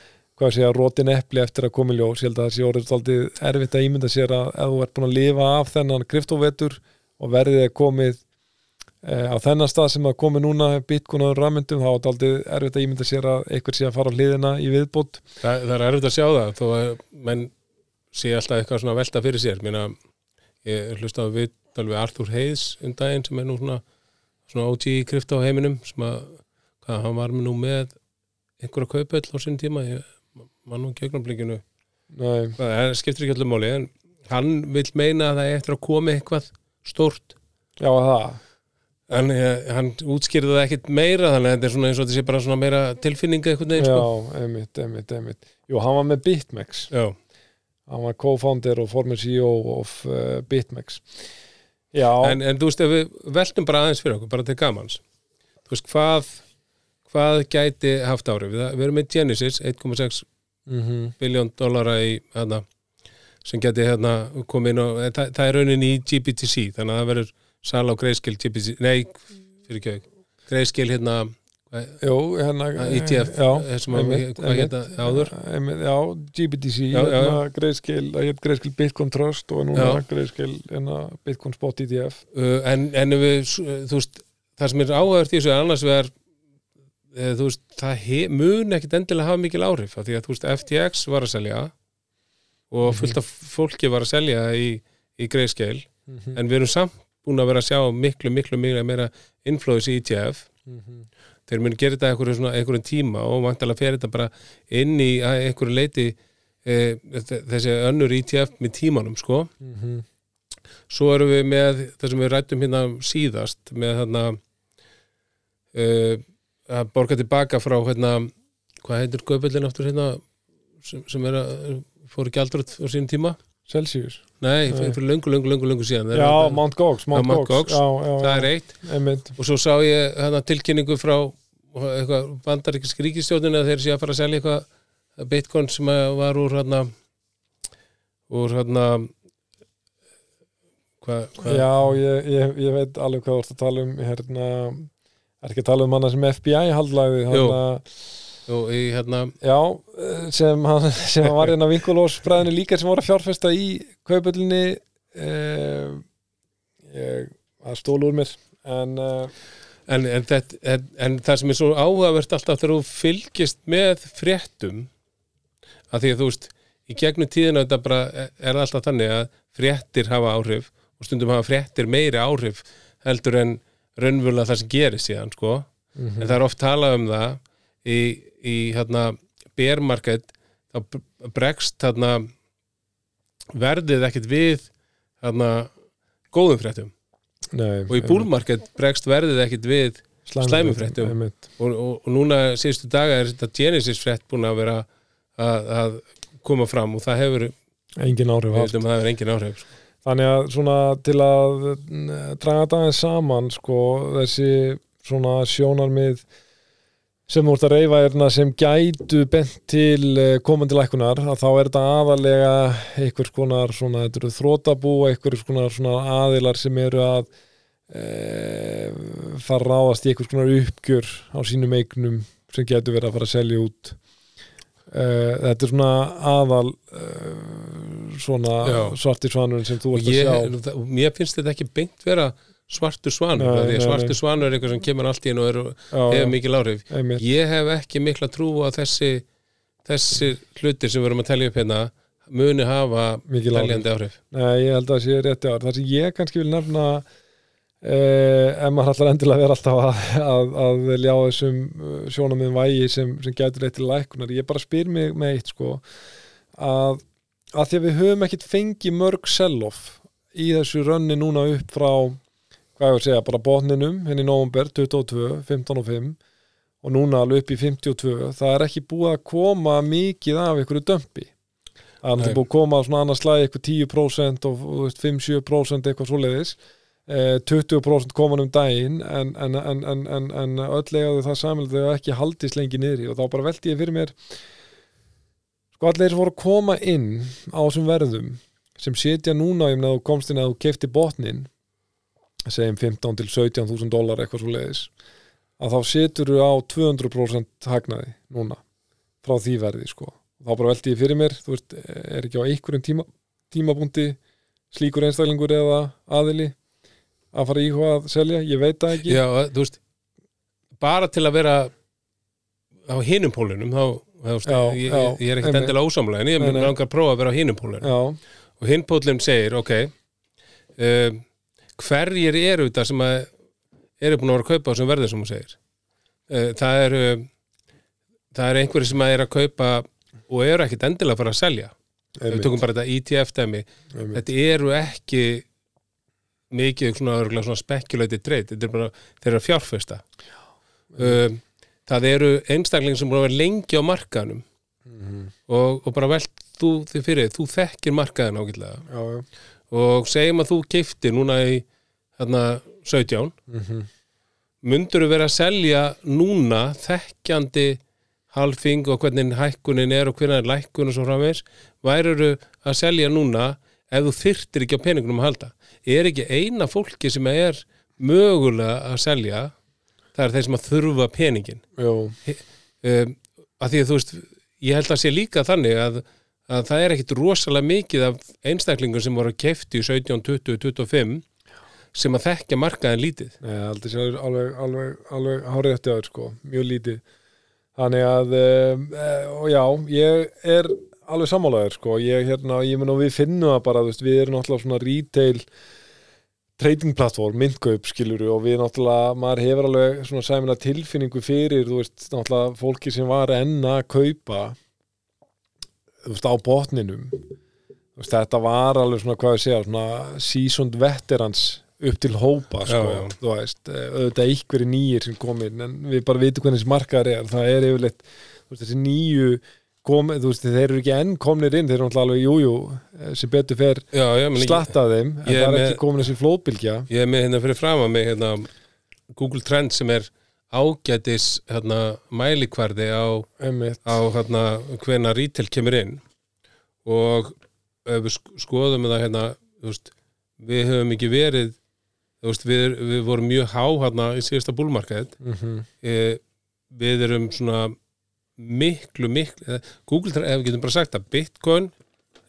A: hvað sé að rótin epli eftir að koma í ljós. Ég held að það sé orðið aldrei erfitt að ímynda sér að ef þú ert búin að lifa af þennan kryptovetur og verðið er komið eh, á þennan stað sem að komi núna bitcoin og rafmyndum þá er þetta aldrei erfitt að ímynda sér að einhver sé að fara á hliðina í viðbútt
B: það, það er erfitt að sjá það þó að menn sé alltaf eitthvað svona velta fyrir sér. Meina, ég hlusta á viðtal við Arthur Hayes um daginn sem er nú svona, svona OG í krypto heiminum sem að hvað, hann var nú með einhverja kaupöll á sinn tíma ég man nú gegnumblinginu
A: Nei,
B: það skiptir ekki allir máli hann vil meina að það er eftir að koma eitthvað stórt.
A: Já það
B: en eh, hann útskýrði það ekkit meira þannig að þetta er svona eins og þetta sé bara svona meira tilfinninga veginn
A: Já,
B: sko.
A: einmitt, einmitt, einmitt. Jú, hann var með BitMEX
B: Já.
A: hann var co-founder og former CEO of uh, BitMEX Já,
B: en, en þú veist ef við veltum bara aðeins fyrir okkur bara til gamans. Þú veist hvað hvað gæti haft árið við, við erum með Genesis 1,6
A: mm
B: biljón dollara í hérna, sem geti hérna komið inn og það, það er raunin í GBTC þannig að það verður sala á greiðskil GBTC, nei, fyrir ekki greiðskil hérna hvað-
A: Jú, hérna
B: ETF, hvað héta áður?
A: Já, GBTC hérna, greiðskil Bitcoin Trust og núna
B: Já.
A: greiðskil hérna, Bitcoin Spot ETF
B: en, við, þú veist það sem er áhægurt í þessu annars vegar eh, þú veist, það mun ekkit endilega hafa mikil áhrif því að þú veist, FTX var að selja og fullt af fólki var að selja í, í greiðskeil
A: Mhm,
B: en við erum samt búin að vera að sjá miklu, miklu, miklu meira inflóðis í ETF
A: mhm.
B: þeir munu gera þetta einhverju, svona, einhverjum tíma og vantilega fer þetta bara inn í einhverju leiti e, þessi önnur ETF með tímanum sko
A: Mhm.
B: svo erum við með það sem við rættum hérna síðast með þarna uh, að borga tilbaka frá hérna, hvað heitir Göbellin aftur hérna sem, sem er að fóru gjaldröð á sínum tíma
A: Celsius.
B: Nei,
A: Nei.
B: fyrir löngu, löngu, löngu, löngu síðan.
A: Já,
B: það,
A: Mount Gox, Mount Gox,
B: Gox.
A: Já, já,
B: það er eitt.
A: Einmitt.
B: Og svo sá ég hérna, tilkynningu frá eitthvað bandaríkis ríkistjóðinu að þeir sé að fara að selja eitthvað bitcoin sem var úr hérna úr hérna
A: Já, ég, ég, ég veit alveg hvað þú ert að tala um hérna, er ekki að tala um hana sem FBI haldlæði
B: Jú. Og í hérna
A: Já, eh, sem, hann, sem hann var hérna vinkulósbræðinu líka sem voru að fjárfesta í kaupöllinni eh, ég, það stól úr mér en eh,
B: en, en, þetta, en, en það sem er svo áhugavert alltaf þegar þú fylgist með fréttum að því að þú veist í gegnum tíðina þetta bara er alltaf þannig að fréttir hafa áhrif og stundum hafa fréttir meiri áhrif heldur en raunvöla það sem gerir síðan sko.
A: Mhm,
B: en það er oft talað um það í, í hérna bear market þá bregst hérna verðið ekkert við hérna góðum fréttum
A: nei,
B: og í bull market bregst verðið ekkert við slæmum fréttum. og, og, og núna síðustu daga er þetta Genesis frétt búin að vera að, að koma fram og það hefur,
A: engin áhrif
B: veitum að það er engin áhrif sko.
A: Þannig að svona til að mm, draga aðeins saman sko, þessi svona sjónarmið sem þú ert að reyfa erna sem gætu bent til eh, komandi lækunar að þá er þetta aðalega einhvers konar svona, þetta eru þrótabú einhvers konar svona aðilar sem eru að e, fara ráðast í einhvers konar uppgjör á sínum eignum sem getur verið að fara að selja út. E, þetta er svona aðal e, svona svartir svanurinn sem þú ert að sjá.
B: mér finnst þetta ekki beint vera svartur svanur
A: Nei, nei,
B: svartur svanur er eitthvað sem kemur allt í einu og er, hefur
A: já,
B: mikil áhrif
A: einmitt.
B: ég hef ekki mikla trú á þessi þessi hlutir sem við erum að telja upp hérna muni hafa
A: áhrif.
B: teljandi áhrif
A: Nei, ég held að það sé rétti ár. Það sem ég kannski vil nefna eh, ef maður ætlar endilega vera alltaf að, að, að ljá þessum eh, sjónamiðum vægi sem, sem gætur eitt til lækunar. Ég bara spyr mig með eitt sko. að, að því að við höfum ekkit fengið mörg sell-off í þessu rönni núna upp frá hvað ég var að segja, bara botninum henni í november 22, 15 og 5 og núna alveg upp í 52 það er ekki búið að koma mikið af einhverju dömpi. Það er búið að koma svona annars slæði eitthvað 10% og þú veist, 5-7% eitthvað svoleiðis. Eh, 20% koman um daginn en, en, en, en, en, en öll eigaðu það samilegt þau ekki haldist lengi niðri. Og þá bara velti ég fyrir mér sko allir voru að koma inn á þessum verðum sem setja núna um að þú komst inn að þú kefti botnin segjum 15 til 17.000 dólar eitthvað svo leiðis að þá setur þú á 200% hagnaði núna frá því verði sko. Þá bara velti ég fyrir mér, þú veist, er ekki á einhverjum tíma, tímabúndi slíkur einstaklingur eða aðili að fara í hvað að selja, ég veit það ekki.
B: Já, þú veist bara til að vera á hinum pólunum þá, þú veist,
A: Já,
B: ég,
A: já,
B: ég, er ekkert endilega ósamlega en ég mun langar að prófa að vera á hinum pólunum og hinn pólun segir, ok um, hverjir eru þetta sem að eru búin að vera að kaupa á þessum verður sem hún segir? Uh, það eru það eru einhverjir sem að eru að kaupa og eru ekkert endilega að fara að selja. Við
A: einmitt,
B: tökum bara þetta ETF dæmi
A: einmitt.
B: þetta eru ekki mikið svona, örugglega svona speculated trade þetta er bara, þeir eru að fjárfesta. Um, það eru einstaklingar sem búin að vera lengi á markaðanum
A: Mhm.
B: og, og bara velt þú þið fyrir, þú þekkir
A: já, já,
B: og segjum að þú keiftir núna í þarna 17
A: mhm,
B: mundur vera að selja núna þekkjandi halfing og hvernig hækkunin er og hvernig er lækkun og svo framvegs væruru að selja núna ef þú þyrtir ekki á peningunum að halda? Er ekki eina fólki sem er mögulega að selja það er þeir sem að þurfa peningin um, að því að þú veist ég held að sé líka þannig að, að það er ekkit rosalega mikið af einstaklingum sem voru kefti í 17, 20, 25 sem að þekkja markaðin lítið.
A: Nei, aldrei sé alveg, alveg, alveg hárið eftir aður sko, mjög lítið. Þannig að eh, og já, ég er alveg sammálaður sko, ég hérna, ég mun og við finnum það bara, veist, við erum náttúrulega svona retail trading platform, myndkaup skiluru og við náttúrulega, maður hefur alveg svona sæmina tilfinningu fyrir, þú veist, náttúrulega fólki sem var enn að kaupa þú veist, á botninum. Þú veist, þetta var alveg svona, hvað ég segja, svona seasoned veterans upp til hópa, sko,
B: Já, já.
A: þú veist eh, auðvitað einhverju nýjir sem kom inn en við bara vitum hvernig markaðar er, það er yfirleitt, veist, þessi nýju kom, þú veist, þeir eru ekki enn komnir inn, þeir eru náttúrulega alveg, jújú, jú, sem betur fer slattað þeim, en það
B: er
A: ekki komin þessi flóðbylgja.
B: Ég er með hérna fyrir fram að mig hérna, Google Trends sem er ágætis hérna, mælikvarði á, á hérna, hvena retail kemur inn. Og ef við sk- skoðum það hérna, þú veist, við höfum ekki verið veist, við, við vorum mjög há hérna í síðasta búlmarkaðið
A: mm
B: e, við erum svona miklu, miklu eh, Google, ef við getum bara sagt að Bitcoin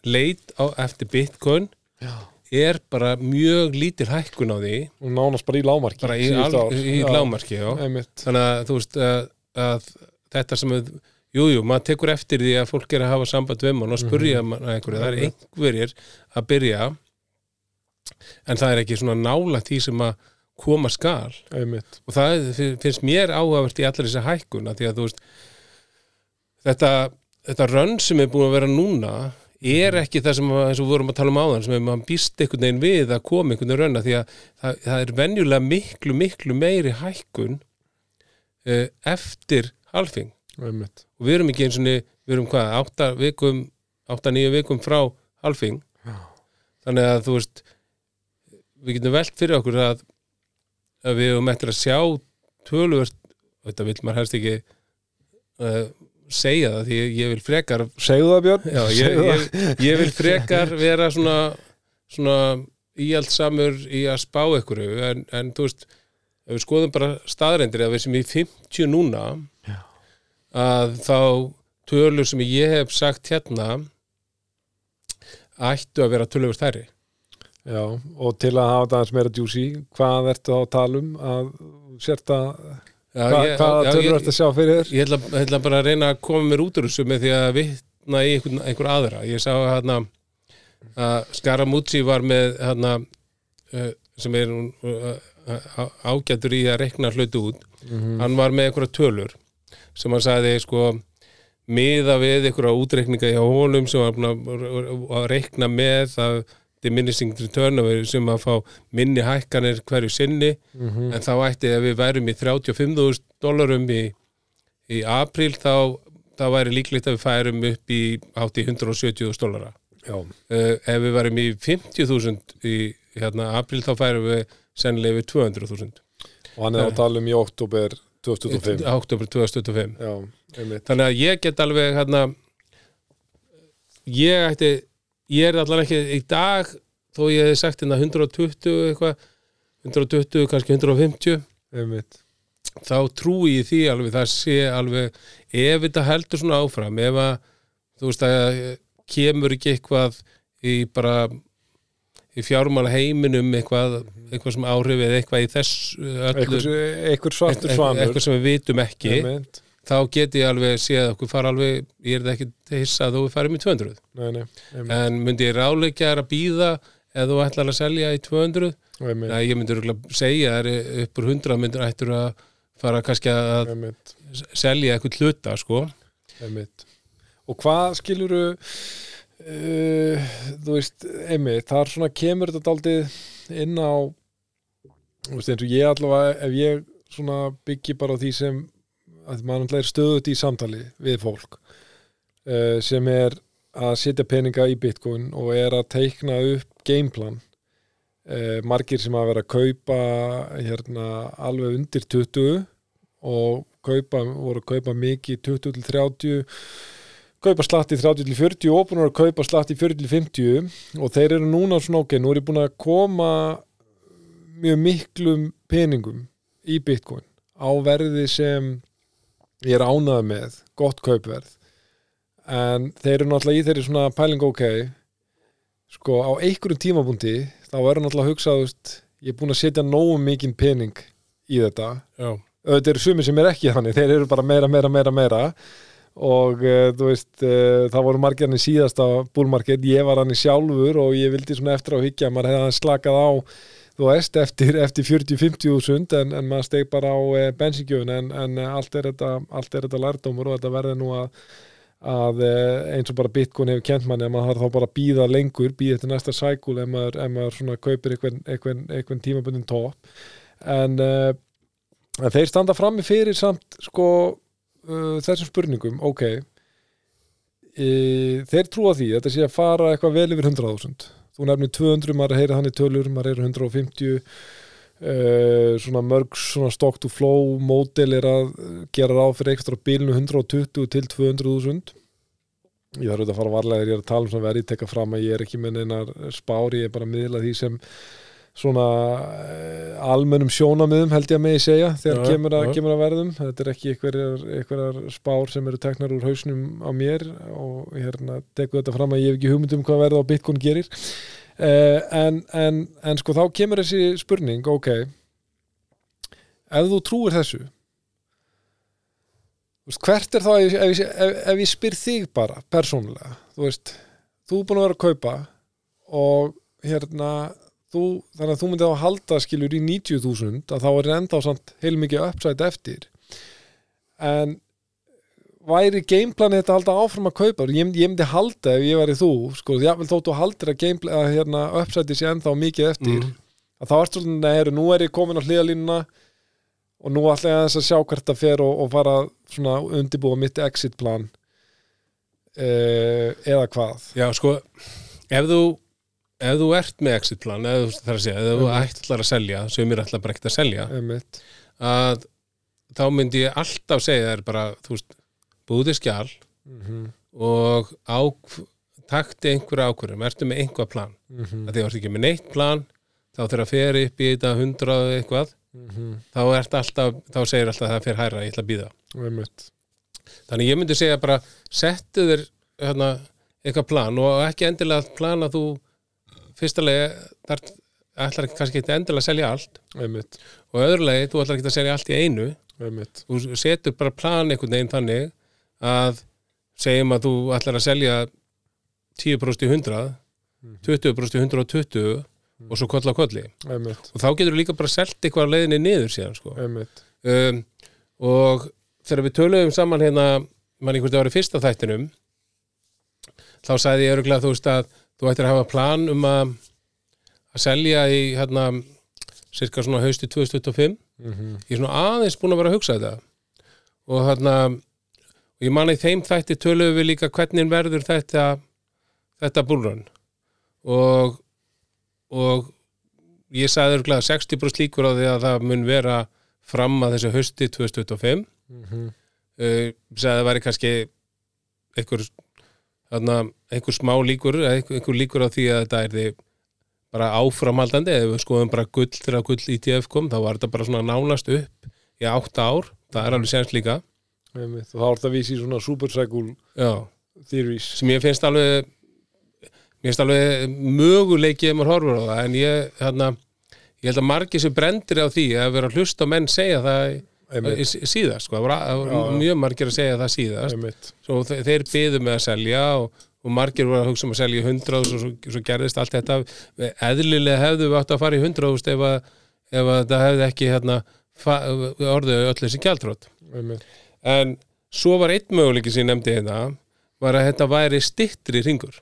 B: leit á eftir Bitcoin
A: já.
B: er bara mjög lítil hækkun á því.
A: Og nánast bara í lámarki
B: bara í, al, í
A: Já,
B: lámarki já.
A: einmitt,
B: þannig að þú veist að, að þetta sem að jújú, jú, maður tekur eftir því að fólk er að hafa samband við mann og spurja mm -hmm. einhverju, það er einhverjir að byrja en það er ekki svona nálægt því sem að koma skal.
A: Einmitt.
B: Og það finnst mér áhugavert í allir þessa hækkun að því að þú veist þetta, þetta rönn sem er búin að vera núna er ekki það sem að, við vorum að tala um áðan sem maður býst einhvern veginn við að koma einhvern veginn rönn að því að það, það er venjulega miklu, miklu meiri hækkun uh, eftir halfing
A: einmitt,
B: og við erum ekki eins og við erum hvað, átta vikum átta nýju vikum frá halfing
A: Já.
B: þannig að þú veist við getum velt fyrir okkur að, að við höfum eftir að sjá og þetta vil maður helst ekki uh, segja það því ég, vil frekar
A: segðu það Björn.
B: Já, ég, ég, ég vil frekar vera svona, svona íhaldsamur í að spá ykkur en, en þú veist ef við skoðum bara staðrendir að við sem í 50 núna
A: Já.
B: að þá tölur sem ég hef sagt hérna ættu að vera tölur stærri
A: Já, og til að hafa aðeins meira djúsi, hvað ertu þá að tala um að sérta, hva, hvaða tölur ertu að sjá fyrir þér?
B: ég ætla, bara að reyna að koma mér út úr þessu með því að vitna í einhver, einhver aðra ég sá hérna að Skaramútsi var með hérna uh, sem er uh, ágætur í að rekna hluti út
A: Mhm.
B: hann var með einhverja tölur sem hann sagði sko miða við einhverja útreikninga hjá honum sem var að, reikna með að diminishing return sem að fá minni hækkanir hverju sinni
A: Mhm.
B: en þá ætti ef við værum í 35.000 dólarum í, í apríl þá, þá væri líklegt að við færum upp í hátt í 170.000 dólara uh, ef við værum í 50.000 í hérna, apríl þá færum við sennilega við 200.000
A: og hann er að tala um í oktober 2025
B: oktober 2025
A: Já,
B: þannig að ég get alveg hérna ég ætti ég er allan ekki í dag þó ég hef sagt hérna 120 eitthvað 120, kannski 150
A: einmitt.
B: þá trúi ég því alveg það sé alveg ef þetta heldur svona áfram ef að þú veist að kemur ekki eitthvað í bara í fjármála heiminum eitthvað, eitthvað sem áhrif eða eitthvað í þess öllu
A: svartur svanur
B: eitthvað sem við vitum ekki.
A: Einmitt.
B: Þá get ég alveg séð okkur fara alveg, ég er það ekki hissa að þú farum í 200
A: Nei, nei,
B: en myndi ég ráleikja þér að býða eða þú ætlar að selja í 200
A: einmitt,
B: Nei, ég myndi örugglega segja þér upp úr 100 myndir ættur að fara kannski að selja eitthvað hluta sko.
A: Og hvað skiluru uh, þú veist, einmitt þar svona kemur þetta daldið inn á þú veist, eins og ég allavega ef ég svona byggi bara því sem að maður er stöðut í samtali við fólk uh, sem er að setja peninga í bitcoin og er að teikna upp gameplan uh, margir sem að vera að kaupa hérna alveg undir 20 og kaupa, voru að kaupa mikið 20 til 30 kaupa slatt í 30 til 40 og búin að kaupa slatt í 40 til 50 og þeir eru núna svona ok, nú er ég búin að koma mjög miklum peningum í bitcoin á verði sem ég er ánað með, gott kaupverð. En þeir eru náttúrulega í þeirri svona pæling ok sko á einhverjum tímabúndi þá er náttúrulega að hugsa þú veist, ég er búin að setja nógu mikinn pening í þetta. Auðvitað eru sumir sem er ekki þannig þeir eru bara meira, meira, meira, meira. Og uh, þú veist uh, það voru í síðasta búlmarked ég var hann í sjálfur og ég vildi svona eftir á higgja maður hefði hann slakað á þú veist, eftir, eftir 40-50 þúsund en, en maður steg bara á uh, bensingjöfun en, en uh, allt, er þetta, þetta lærdómur og þetta verður nú að, að uh, eins og bara Bitcoin hefur kent manni að maður þarf þá bara að býða lengur býða eftir næsta cycle ef maður, maður svona kaupir einhvern, tímabundin topp. En En þeir standa frammi fyrir samt sko uh, þessum spurningum, ok. E, þeir trúa því þetta sé að fara eitthvað vel yfir 100.000 þú nefnir 200, maður heyrir hann í tölur maður heyrir 150 uh, svona mörg svona stock to flow módel er að gera ráð fyrir ekstra bílnu 120 til 200.000 ég þarf auðvitað að fara varlega þegar ég er að tala um svona verið tekka fram að ég er ekki með neinar spár, ég er bara að miðla því sem svona uh, almennum sjónamiðum held ég að megi segja þegar
B: Já,
A: kemur, að,
B: já.
A: kemur að verðum. Þetta er ekki einhverjar, spár sem eru teknar úr hausnum á mér og hérna teku þetta fram að ég hef ekki hugmynd um hvað verð á Bitcoin gerir. Uh, en, en, en sko þá kemur þessi spurning ok. Ef þú trúir þessu þú veist, hvert er þá ef, ef, ef, ef ég spyr þig bara persónulega þú veist, þú er búin að vera að kaupa og hérna þú, þannig að þú myndi þá halda skilur í 90.000 að þá er enda á samt heilmikið uppsætt eftir. En væri gameplanið þetta að halda áfram að kaupa? Ég, ég myndi halda ef ég væri þú sko, jável þóttu haldir að, að hérna, uppsætti sé ennþá mikið eftir
B: Mhm.
A: að þá ertu svolítið, heyrðu, nú er ég komin á hliðalínuna og nú ætla ég aðeins að sjá hvert það fer og, og fara svona undirbúa mitt exit plan uh, eða hvað.
B: Já, sko, ef þú ef þú ert með exit plan ef þú, þarf að segja, ef þú ætlar að selja sem er ætla bara ekkert að selja
A: einmitt,
B: að þá myndi ég alltaf segja þér bara, þú veist, búði skjál
A: mm
B: og á, takti einhverja ákvörðum ertu með einhvað plan,
A: -hmm.
B: að því þú ert ekki með neitt plan þá þegar að fer upp í þetta hundrað eitthvað,
A: Mm
B: þá ert alltaf þá segir alltaf að það fer hærra, ég ætla að býða þannig ég myndi segja bara settu þér hérna, eitthvað plan og ekki endilega plan að þú fyrstulega þar ætlar ekki kannski ekki endilega að selja allt.
A: Einmitt,
B: og öðrulegi þú ætlar ekki að selja allt í einu.
A: Einmitt.
B: Þú setur bara plan einhvern veginn þannig að segjum að þú ætlar að selja 10% í 100 20% í 120 og svo koll á kolli.
A: Einmitt,
B: og þá getur þú líka bara selt eitthvað á leiðinni niður síðan sko. Um, og þegar við töluðum saman hérna mann einhvern veginn var í fyrsta þættinum þá sagði ég örgulega þú veist að þú ættir að hafa plan um að að selja í hérna cirka svona hausti 2025
A: Mhm.
B: ég er svona aðeins búin að vera að hugsa þetta og hérna og ég manna í þeim þætti töluðum við líka hvernig verður þetta þetta búlrun og og ég sagði örgulega 60% líkur á því að það mun vera fram að þessu hausti 2025
A: Mhm.
B: uh, sagði að það væri kannski einhver einhver smá líkur einhver, líkur á því að þetta er því bara áframhaldandi eða við skoðum bara gull þegar gull ETF kom þá var þetta bara svona nánast upp í átta ár, það er alveg séns líka.
A: Þá er þetta í svona
B: já,
A: theories.
B: Sem ég finnst alveg mér finnst alveg möguleiki ef maður horfur á það en ég, þarna, ég held að margir sem brendir á því að vera að hlusta á menn segja það í- síðast, sko, það voru mjög margir að segja það síðast. Svo þe- þeir byðu með að selja og, og margir voru að hugsa um að selja í 100 og svo, svo gerðist allt þetta. Eðlilega hefðu við átt að fara í 100 ef, að, ef að þetta hefði ekki hérna, orðið öll þessi
A: Einmitt.
B: en svo var einn möguleiki sem ég nefndi hérna var að þetta væri stittri ringur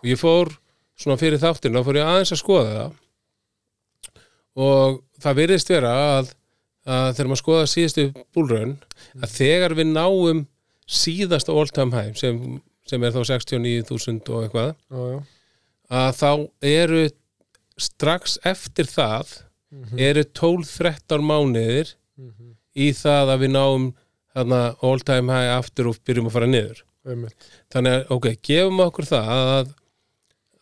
B: og ég fór svona fyrir þáttinu og fór ég aðeins að skoða það. Og það virðist vera að þegar maður skoða síðustu búlraun að þegar við náum síðasta all time high sem, sem er þá 69.000 og eitthvað
A: Já, já.
B: að þá eru strax eftir það eru 12-13 mánuðir
A: Mhm.
B: í það að við náum þarna all time high aftur og byrjum að fara niður
A: Einmitt.
B: þannig að ok, gefum okkur það að,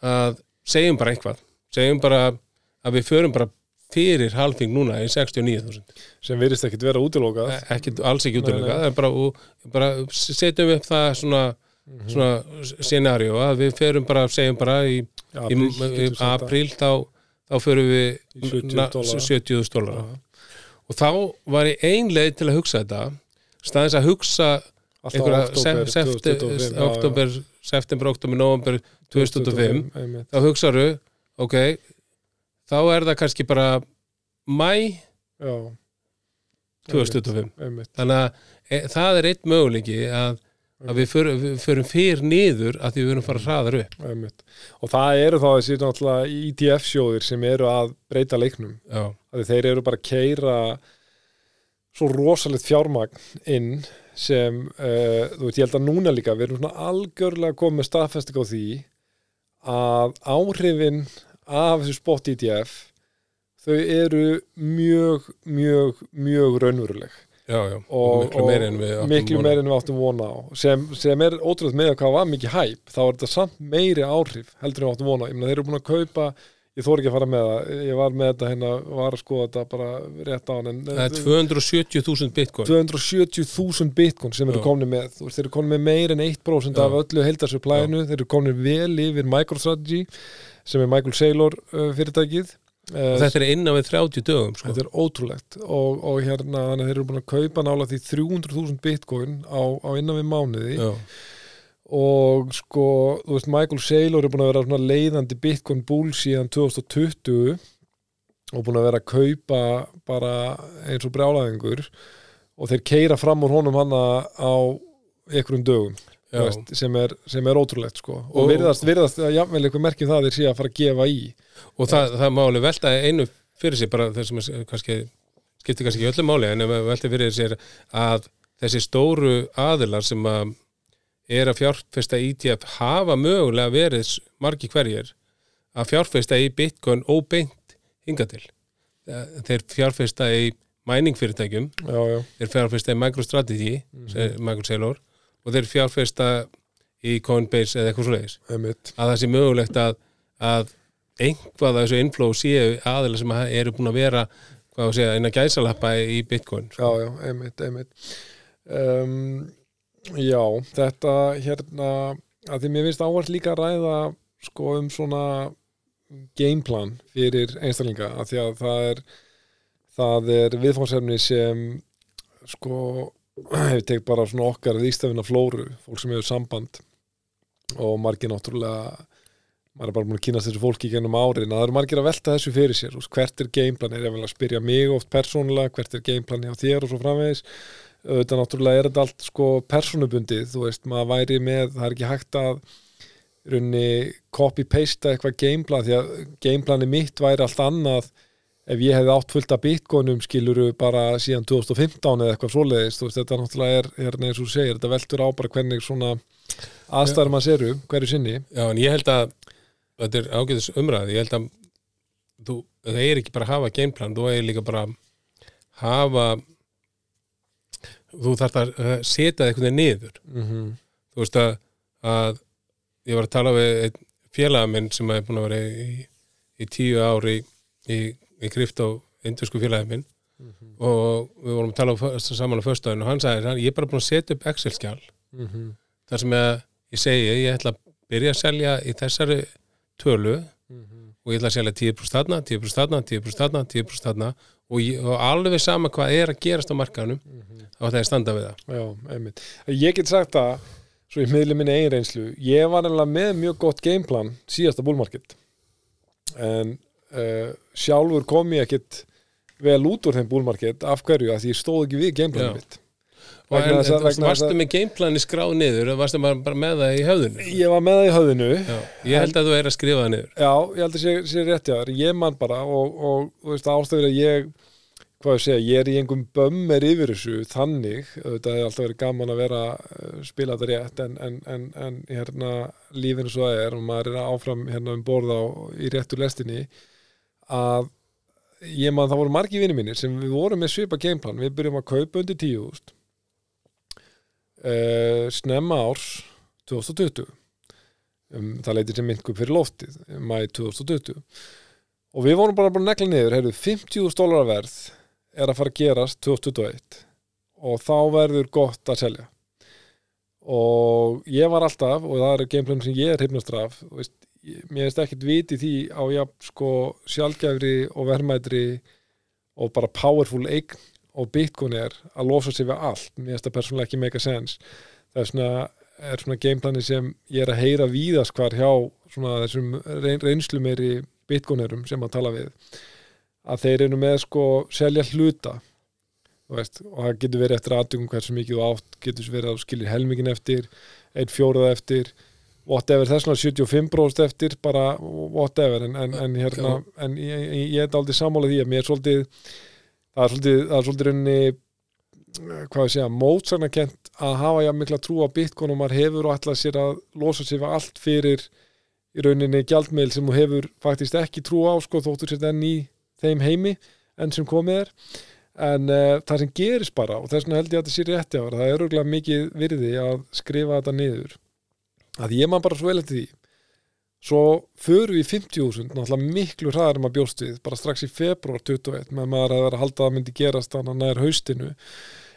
B: að segjum bara eitthvað segjum bara að við förum bara fyrir halving núna í 69.000
A: sem virðist ekkit vera útilókað
B: ekki, alls ekki er bara, bara setjum upp það svona,
A: Mhm.
B: svona scenario að við ferum bara, segjum bara í, í, í apríl þá, þá förum við
A: Í 70.000
B: na-
A: dollara.
B: 70.000 dólara
A: Já.
B: og þá var ég ein leið til að hugsa þetta staðins að hugsa
A: október
B: sef- sefte-
A: 2025, já, já.
B: oktober, september, oktober, november 2025
A: einmitt.
B: þá hugsaðu, ok þá er það kannski bara mæ
A: Já,
B: 2025
A: einmitt.
B: þannig að e, það er eitt möguleiki að, að við, förum, við förum fyrr niður að því við erum fara hraðar upp
A: Einmitt. Og það eru þá þessi náttúrulega ETF sjóðir sem eru að breyta leiknum. Að þeir eru bara að keira svo rosalegt fjármagn inn sem, uh, þú veit, ég held að núna líka, við erum svona algjörlega komið með staðfesting á því að áhrifin af þessu spot ETF þau eru mjög, mjög, mjög raunveruleg.
B: Já, já
A: og,
B: miklu meira en við áttum
A: miklu
B: von á.
A: meira en við áttum vona á. Sem, sem er ótrúlega með að hvað var mikið hæp þá er þetta samt meiri áhrif heldur en við áttum vona á. Ég meina þeir eru búin að kaupa ég þór ekki að fara með það, ég var með þetta hérna, var að skoða þetta bara rétt á hann
B: það er 270.000 bitcoin.
A: 270.000 bitcoin sem eru komni með. Veist, þeir eru komni með meir en 1%
B: Já.
A: af öllu heildarsuplæðinu, þeir eru komni vel yfir MicroStrategy sem er Michael Saylor uh, fyrirtækið
B: og þetta er innan við 30 dögum sko.
A: Þetta er ótrúlegt og, og hérna þannig að þeir eru búin að kaupa nála því 300.000 bitcoin á, á innan við mánuði
B: já,
A: og sko, þú veist, Michael Saylor er búin að vera svona leiðandi bitcoin bull síðan 2020 og búin að vera að kaupa bara eins og brjálæðingur og þeir keira fram úr honum hana á einhverjum dögum. Veist, sem, er, sem er ótrúlegt sko. Og,
B: Og-
A: virðast, virðast að jafnvel eitthvað merkjum það að þeir sé að fara að gefa í.
B: Og það, það má alveg velta einu fyrir sig bara þess að kannski skiptir kannski ekki öllu máli en velta fyrir sér að þessi stóru aðilar sem að er að fjárfesta í ETF hafa mögulega verið margir hverjir að fjárfesta í Bitcoin óbeint hinga til. Eh, þeir fjárfesta í mæningfyrirtækjum þeir fjárfesta í MicroStrategy mm Michael Saylor og þeir fjárfesta í Coinbase eða eitthvað svoleiðis. Að það sé mögulegt að, að einhvað af þessu inflow séu aðeila sem eru búin að vera hvað að segja, eina gæsalappa í Bitcoin
A: Já, já, einmitt, einmitt. Um, Já, þetta hérna, að því mér finnst áherslu líka að ræða sko um svona gameplan fyrir einstaklinga, að því að það er það er viðfánsefni sem sko hefur tekt bara svona okkar ístafina flóru, fólk sem hefur samband. Og margir náttúrulega maður er bara búin að kynast þessu fólki í gennum árin. Að það eru margir að velta þessu fyrir sér. Hvert er gameplan, er ég vel að spyrja mig oft persónulega, hvert er gameplan hjá þér og svo framvegis? Auðvitað náttúrulega er þetta allt sko personubundið, þú veist, maður væri með það er ekki hægt að í rauninni copy-paste eitthvað gameplan því að gameplani mitt væri allt annað ef ég hefði átt fullt af bitcoinum skiluru bara síðan 2015 eða eitthvað svoleiðist, þú veist, þetta náttúrulega er, er eins og þú segir, þetta veltur á bara hvernig svona aðstæður maður seru, hverju sinni
B: Já, en ég held að þetta er ágæðis umræði, ég held að þú, það er ekki bara að hafa gameplan, þú er líka bara að hafa þú þarf að setja veginn niður
A: mm -hmm.
B: þú veist að, að ég var að tala við einn félaga minn sem er búin að vera í, í tíu ári í, í, krypt á indusku félagi minn og við vorum að tala á, saman á föstudaginn og hann sagði, hann, ég er bara búin að setja upp Excel-skjál
A: Mhm.
B: þar sem að ég segi, ég ætla að byrja að selja í þessari tölu
A: Mhm.
B: og ég ætla að selja 10% þarna, 10% þarna, 10% þarna, 10% þarna og, ég, og alveg sama hvað er að gerast á markaðanum þá ætla ég að standa við það
A: Já, einmitt. Ég get sagt það svo ég miðli minni eigin reynslu ég var nefnilega með mjög gott gameplan síðasta búlmarkett en uh, sjálfur kom ég ekkit vel út úr þeim búlmarkett af hverju, að ég stóð ekki við gameplanum mitt. Að-
B: varstu
A: að-
B: með gameplani skráð niður eða varstu bara með það í höfðinu?
A: Ég var með það í höfðinu.
B: Já, ég held að þú er að skrifa það niður.
A: Já, ég held að sé, sé rétt hjá þér ég man bara og, og þú veist ástæður að ég hvað ég segja, ég er í einhverjum bömmir yfir þessu þannig, þetta hefði alltaf verið gaman að vera uh, spila þetta rétt en, en, en, en hérna lífinu svo það er og maður er áfram hérna um borða á, í réttu lestinni að ég man það voru margi vinni mínir sem við vorum með svipa gameplan, við byrjum að kaupa undir tíu úst uh, snemma árs 2020 um, það leitir sem minnkum fyrir loftið um mæ 2020 og við vorum bara búin að negla niður heyrðu, 50.000 dólar verð er að fara að gerast 2021 og þá verður gott að selja. Og ég var alltaf og það eru gameplan sem ég er hifnastur af þú veist, mér veist ekkert viti því á jafn sko sjálfgæfri og verðmætri og bara powerful eign og bitcoin er að losa sig við allt. Mér veist það persónulega ekki make a sense. Það er svona, er svona gameplani sem ég er að heyra víðast hvar hjá svona þessum reyn, reynslu meiri bitcoinerum sem að tala við að þeir eru með sko selja hluta. Veist, og það getur verið eftir aðtökum hversu mikið þú átt, getur verið að þú skilir helmingin eftir, einn fjóraða eftir whatever, þess vegna 75% eftir, bara whatever en, en, en hérna, en ég, ég, ég er aldrei sammála því að mér er svolítið það er svolítið, það er svolítið rauninni eh, hvað ég segja, mótsagnakent að hafa jafn mikla trú á bitcoin og maður hefur og ætlað sér að losa sér allt fyrir í rauninni gjaldmeil sem þú hefur faktist ekki trú á sko þóttur sér enn í þeim heimi enn sem komið er. En uh, það sem gerist bara og þess vegna held ég að þetta sé rétti á það er örgulega mikið virði að skrifa þetta niður að ég man bara svo vel eftir því. Svo förum við í 50.000 náttúrulega miklu hraðar en maður bjóst við bara strax í februar 21 með maður að vera að halda að myndi gerast þannig að nær haustinu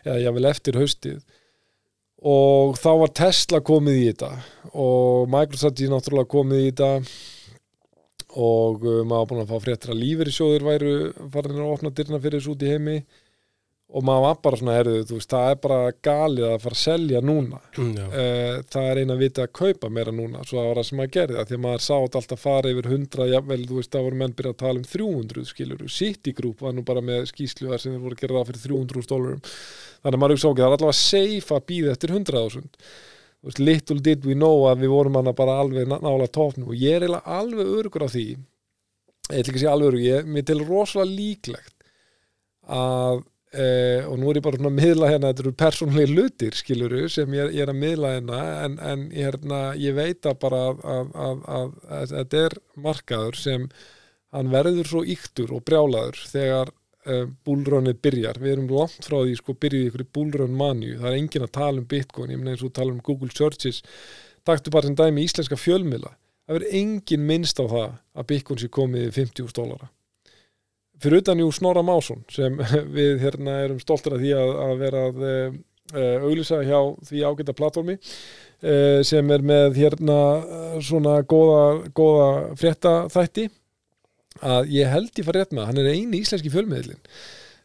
A: eða jável eftir haustið. Og þá var Tesla komið í þetta og Microsoft er náttúrulega komið í þetta og uh, maður búin að fá fréttir að lífeyrissjóðir væru farin að opna dyrna fyrir þessu út í heimi og maður var bara svona herðu, þú veist, það er bara galið að fara að selja núna.
B: Já,
A: uh, það er eina viti að kaupa meira núna svo það var það sem maður gerði það því að maður sá þetta alltaf fara yfir 100 jafnvel, þú veist, það voru menn byrjað að tala um 300 skilur, City Group var nú bara með skýslu þar sem þeir voru að gera það fyrir 300 dólarum þannig að maður hugsa okkur, það er allavega safe að býða eftir 100.000 Þú veist, little did we know að við vorum hana bara alveg ná- nála tófnum og ég er alveg örugur á því Eh, og nú er ég bara svona að miðla hérna þetta eru persónlega lutir skiluru sem ég, ég er að miðla hérna en, en ég, hérna, ég veit að bara að, að, að, að, þetta er markaður sem hann verður svo yktur og brjálaður þegar uh, búlrönnið byrjar. Við erum langt frá því sko byrjuð í ykkur búlrönn manju, það er engin að tala um bitcoin ég meina eins og tala um Google Searches. Taktu bara sem dæmi íslenska fjölmiðla. Það verður engin minnst á það að bitcoin sé komið í 50 dólara fyrir utan jú Snorra Másson sem við hérna erum stoltir af því að, að vera að uh, auglýsa hjá því ágæta platformi uh, sem er með hérna svona góða, góða frétta þætti að ég held ég fara rétt með hann er eini íslenski fjölmiðlin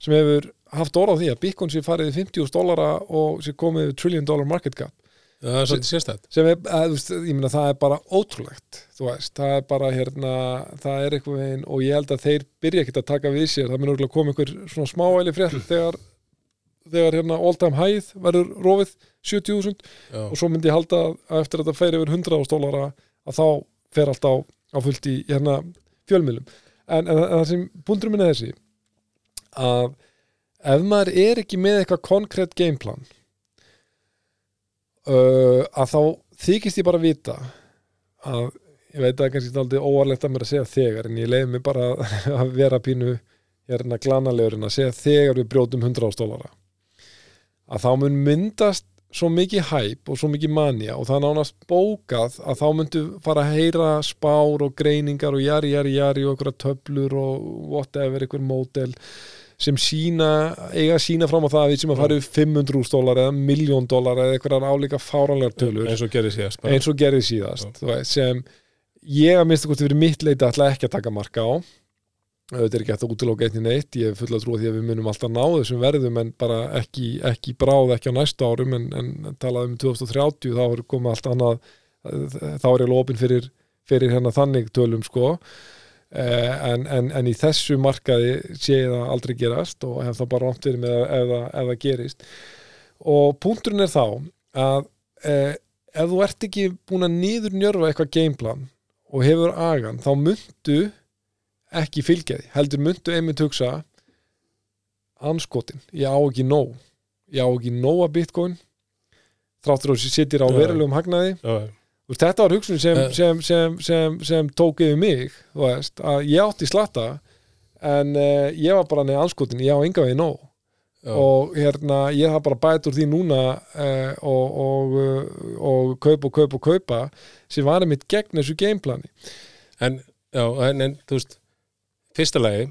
A: sem hefur haft orð á því að Bitcoin sé farið í 50 dólara og sé komið trillion dollar market cap
B: það er svolítið sérstætt
A: sem er, að, þú veist, ég meina það er bara ótrúlegt, þú veist, það er bara hérna, það er eitthvað veginn og ég held að þeir byrja ekkert að taka við sér, það mun örgulega koma einhver svona smáæli frétt þegar þegar hérna all time high verður rofið 70.000
B: já,
A: og svo myndi ég halda að eftir að þetta fer yfir 100 stólara að þá fer allt á, á fullt í hérna fjölmiðlum. En, en, en það sem búndur minna þessi að ef maður er ekki með eitthvað konkrétt gameplan uh, að þá þykist ég bara vita að ég veit að það er kannski aldrei óvarlegt að mér að segja þegar en ég leiði mig bara að vera pínu hérna glanalegur en að segja þegar við brjótum 100 stólara að þá mun myndast svo mikið hæp og svo mikið manja og það er nánast bókað að þá myndu fara að heyra spár og greiningar og jari, jari, jari og einhverja töflur og whatever, einhver mótel sem sína, eiga að sína fram á það að við sem að fara upp 500 dólar eða miljón dólar eða einhverjar álíka fáranlegar tölur.
B: Eins og gerir síðast
A: eins og gerði síðast veist, sem ég að minnsta kosti fyrir mitt leiti ætla ekki að taka marka á. Auðvitað er ekki að útiloka einnig neitt. Ég er full að trúa því að við munum alltaf ná þessum verðum en bara ekki, ekki bráð ekki á næstu árum en, en talað um 2030 þá er komið allt annað þá er ég lópin fyrir, fyrir hérna þannig tölum sko en, en, en í þessu markaði sé ég það aldrei gerast og hef það bara rámt verið með ef, það- gerist. Og punkturinn er þá að eh, ef þú ert ekki búin að niður njörfa eitthvað gameplan og hefur agan þá myndu ekki fylgja því, heldur myndu einmitt hugsa anskotin, ég á ekki nóg. Ég á ekki nóg að bitcoin. Þráttur og sittir á
B: Já.
A: verulegum hagnaði.
B: Já,
A: Þú veist, þetta var hugsun sem,
B: Eh.
A: sem, sem, sem, sem tók yfir mig veist, að ég átti slatta en uh, ég var bara neða anskotin ég á enga veginn nóg.
B: Já,
A: og hérna, ég har bara bætt úr því núna uh, og, og, og kaupa og kaupa og kaupa sem var einmitt gegn þessu gameplani
B: en, já, en, en þú veist fyrsta lagi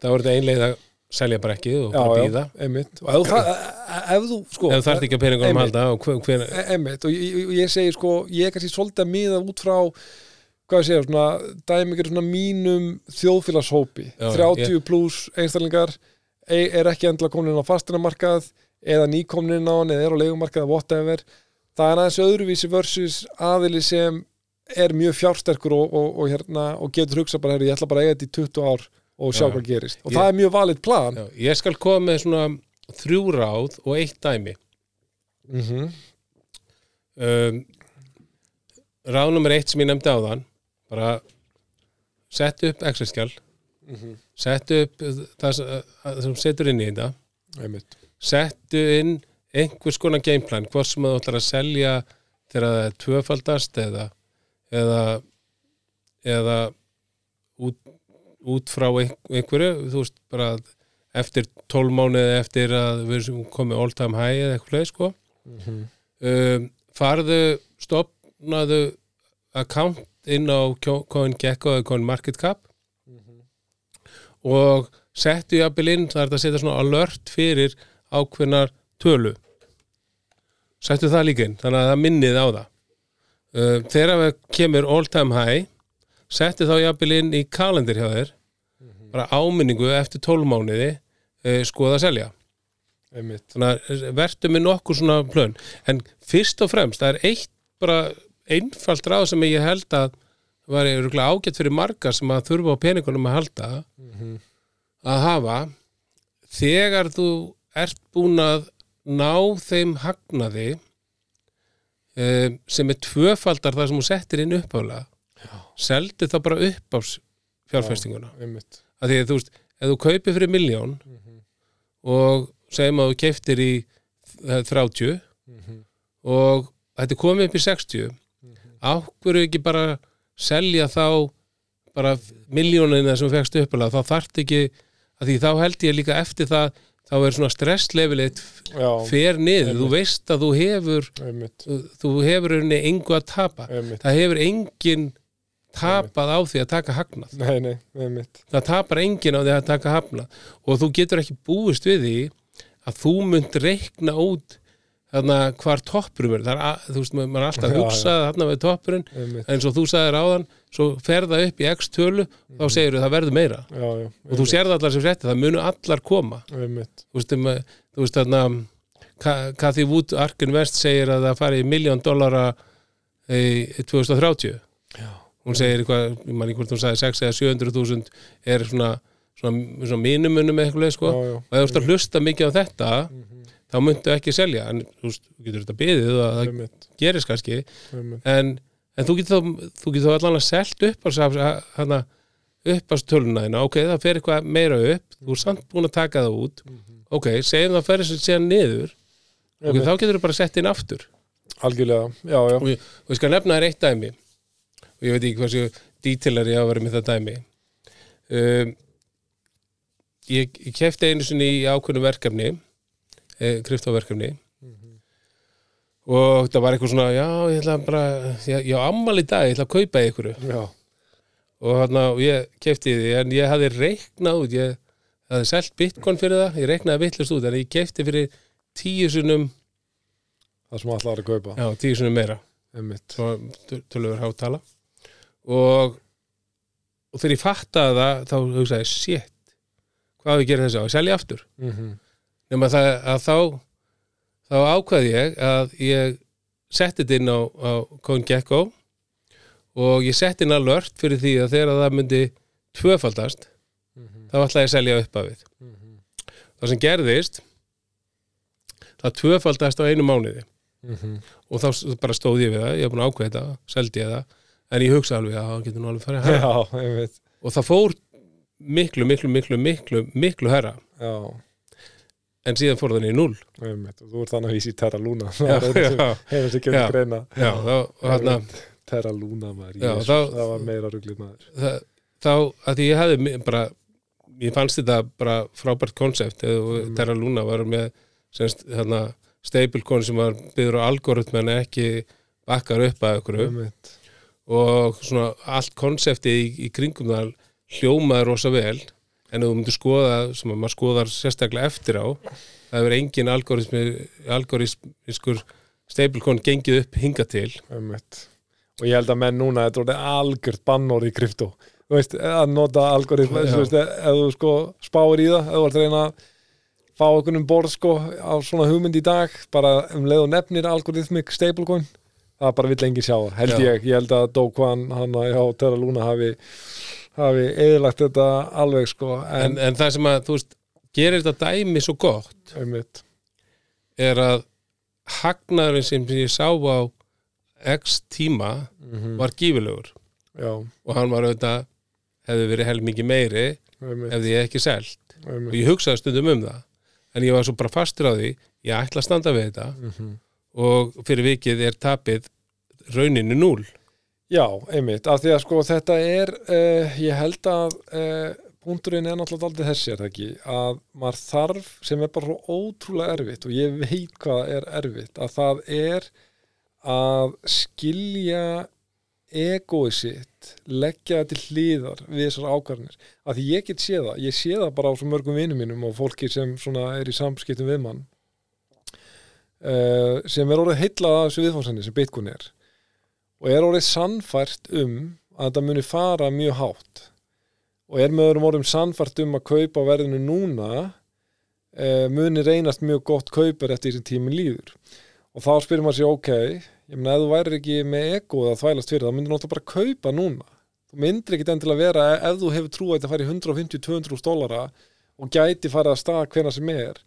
B: það voru þetta einleið að selja bara ekki og bara býða
A: og ef, það, ef þú sko
B: ef þú þarft ekki að að
A: Einmitt.
B: halda og hver,
A: E- og ég, segi sko ég er kannski svolítið að miða út frá hvað ég segja, svona dæmikir svona mínum þjóðfélagshópi.
B: Já,
A: 30 pluss einstaklingar e- er ekki endla komin inn á fastinamarkað eða nýkomin inn á hann eða er á leigumarkað whatever, það er aðeins öðruvísi versus aðili sem er mjög fjársterkur og, og, og, hérna, og getur hugsa bara, ég ætla bara að eiga þetta í 20 ár og sjá
B: Já.
A: hvað gerist. Og
B: Ég-
A: það er mjög valið plan.
B: Já, ég skal koma með svona þrjú ráð og eitt dæmi.
A: Mm -hmm.
B: um, ráð nummer eitt sem ég nefndi á þann bara sett upp Excel-skjál settu upp það sem- það sem setur inn í þetta. Settu inn einhvers konar gameplan hvort sem þú ætlar að selja þegar það er tvöfaldast eða eða, eða út, út frá ein- einhverju þú veist bara eftir 12 mánuði eftir að við komið all time high eða eitthvað sko. Um, farðu stopnaðu account inn á CoinGecko eða CoinMarketCap og settu jafnvel inn, það er að setja svona alert fyrir ákveðnar tölu settu það líka inn þannig að það minnið á það. Uh, þegar það kemur all time high settu þá jafnvel inn í kalendir hjá þér bara áminningu eftir 12 mánuði uh, skoða að selja.
A: Einmitt.
B: Þannig að vertu með nokkur svona plön. En fyrst og fremst það er eitt bara einfalt ráð sem ég held að var ágætt fyrir margar sem að þurfa á peningunum að halda að hafa. Þegar þú ert búin að ná þeim hagnaði um, sem er tvöfaldar það sem þú settir inn uppálega seldu það bara upp á fjárfestinguna.
A: Einmitt.
B: Að því að þú veist, ef þú kaupir fyrir miljón og segjum að þú keiftir í eh, 30 og þetta komið upp í 60 ákveður ekki bara selja þá bara miljónina sem þú fegst uppalega þá þarft ekki að því þá held ég líka eftir það þá er svona stresslefileitt fer niður,
A: Einmitt.
B: þú veist að þú hefur
A: einmitt.
B: þú hefur henni engu að tapa.
A: Einmitt.
B: Það hefur engin tapað á því að taka hagnað.
A: Nei, nei, einmitt.
B: Það tapar enginn á því að taka hafna og þú getur ekki búist við því að þú munt reikna út þarna hvar toppurum er að, þú veist, maður er alltaf að hugsa þarna við toppurinn, eins og þú sagðir áðan svo fer það upp í x tölu þá segir það verður meira.
A: Já, já,
B: og þú sérð allar sem frétti, það munu allar koma. Þú veist, um, þú veist þarna Ka- Kathy Wood Arkin West segir að það fari í miljón dollara í 2030
A: já,
B: hún segir eitthvað, ég man ekki hvort hún sagði 6 eða 700.000 er svona svona, svona mínumunum eitthvað sko. og ef þú ert að hlusta mikið á þetta
A: Mhm.
B: þá myndu ekki selja. En þú veist, þú getur þetta byðið og það gerist kannski. En, en þú getur þá, allan að selt upp á hana, upp á töluna þína, ok, það fer eitthvað meira upp. Þú er samt búin að taka það út. Ok, segjum það fer þessu síðan niður. Ok,
A: Einmitt.
B: þá getur þú bara sett inn aftur.
A: Algjörlega, já, já,
B: og ég, og ég skal nefna þér eitt dæmi og ég veit ekki hversu dítilar ég á að vera með það dæmi. Um, ég, ég kefti einu sinni í ákveðnu verkefni eh, kryptoverkefni og það var eitthvað svona já, ég ætla bara, ég, á ammal í dag ég ætla að kaupa ykkur og, hana, og ég kefti því en ég hafði reiknað út ég hafði selt bitcoin fyrir það, ég reiknaði vittlust út en ég kefti fyrir tíu sunnum
A: það sem allar að kaupa.
B: Já, tíu sunnum meira. Tölur hátala og, og þegar ég fattaði það þá hugsaði ég, shit hvað að gera þessu á, ég selja aftur.
A: Mhm,
B: nema það að þá þá ákvaði ég að ég setti þetta inn á, á CoinGecko og ég setti inn alert fyrir því að þegar það myndi tvöfaldast
A: mhm,
B: þá ætlaði ég að selja upp af við.
A: Mhm,
B: það sem gerðist það tvöfaldast á einu mánuði.
A: Mhm,
B: og þá bara stóð ég við það, ég hef búin að ákveða þetta seldi ég það, en ég hugsa alveg að það getur nú alveg farið
A: einmitt.
B: Og það fór miklu, miklu, miklu, miklu, miklu
A: já,
B: en síðan fór núl
A: einmitt, og þú ert þannig að vísi Terra Luna. Hefur kemur
B: Já.
A: greina.
B: Og
A: Terra Luna það var meira ruglið maður.
B: Þá að því ég hefði bara, ég fannst þetta bara frábært konsept
A: Mm.
B: Terra Luna var með semst, hérna, stablecoin sem var byggður á algoritm en ekki bakkar upp að
A: einmitt,
B: og svona allt konseptið í, í kringum það hljómaði rosa vel. En þú myndir skoða sem að maður skoðar sérstaklega eftir á það hefur engin algoritmi, algoritmiskur stablecoin gengið upp hinga til.
A: Einmitt. Og ég held að menn núna, þetta er algjört bannor í krypto, þú veist, að nota algoritma, þú veist, ef þú sko spáir í það, ef þú ert að reyna að fá okkur um borð sko á svona hugmynd í dag, bara um leið og nefnir algoritmik stablecoin, það bara vill engin sjá held
B: Já.
A: ég, ég held að Do Kwan hann já, Terra Luna hafi hafi eðilagt þetta alveg sko,
B: en,
A: en,
B: en það sem að, þú veist, gerir þetta dæmi svo gott
A: einmitt,
B: er að hagnaðurinn sem ég sá á x tíma
A: mm
B: var gífilegur
A: já,
B: og hann var auðvitað hefði verið helmingi meiri
A: einmitt,
B: ef því ekki selt. Og ég hugsaði stundum um það. En ég var svo bara fastur á því ég ætla að standa við þetta.
A: Mhm.
B: Og fyrir vikið er tapið rauninu núl
A: Já, einmitt, af því að sko þetta er, uh, ég held að uh, punkturinn er náttúrulega aldrei þessi er það ekki, að maður þarf sem er bara ótrúlega erfitt og ég veit hvað er erfitt, að það er að skilja egoið sitt leggja það til hlýðar við þessar ákvarðanir, af því ég get séð það ég sé það bara á svo mörgum vinum mínum og fólki sem er í samskiptum við mann uh, sem er orðið heillað af þessu viðfórsenni sem Bitcoin er. Og er orðið sannfært um að þetta muni fara mjög hátt. Og er með öðrum orðum sannfært um að kaupa verðinu núna e, muni reynast mjög gott kaupar eftir því sem tíminn líður. Og þá spyrir maður sér ok ég meina ef þú værir ekki með egoð að þvælast fyrir það myndir náttúrulega bara kaupa núna? Þú myndir ekki endilega vera ef þú hefur trú að þetta færi 150-200 dólara og gæti farið að stað hvena sem er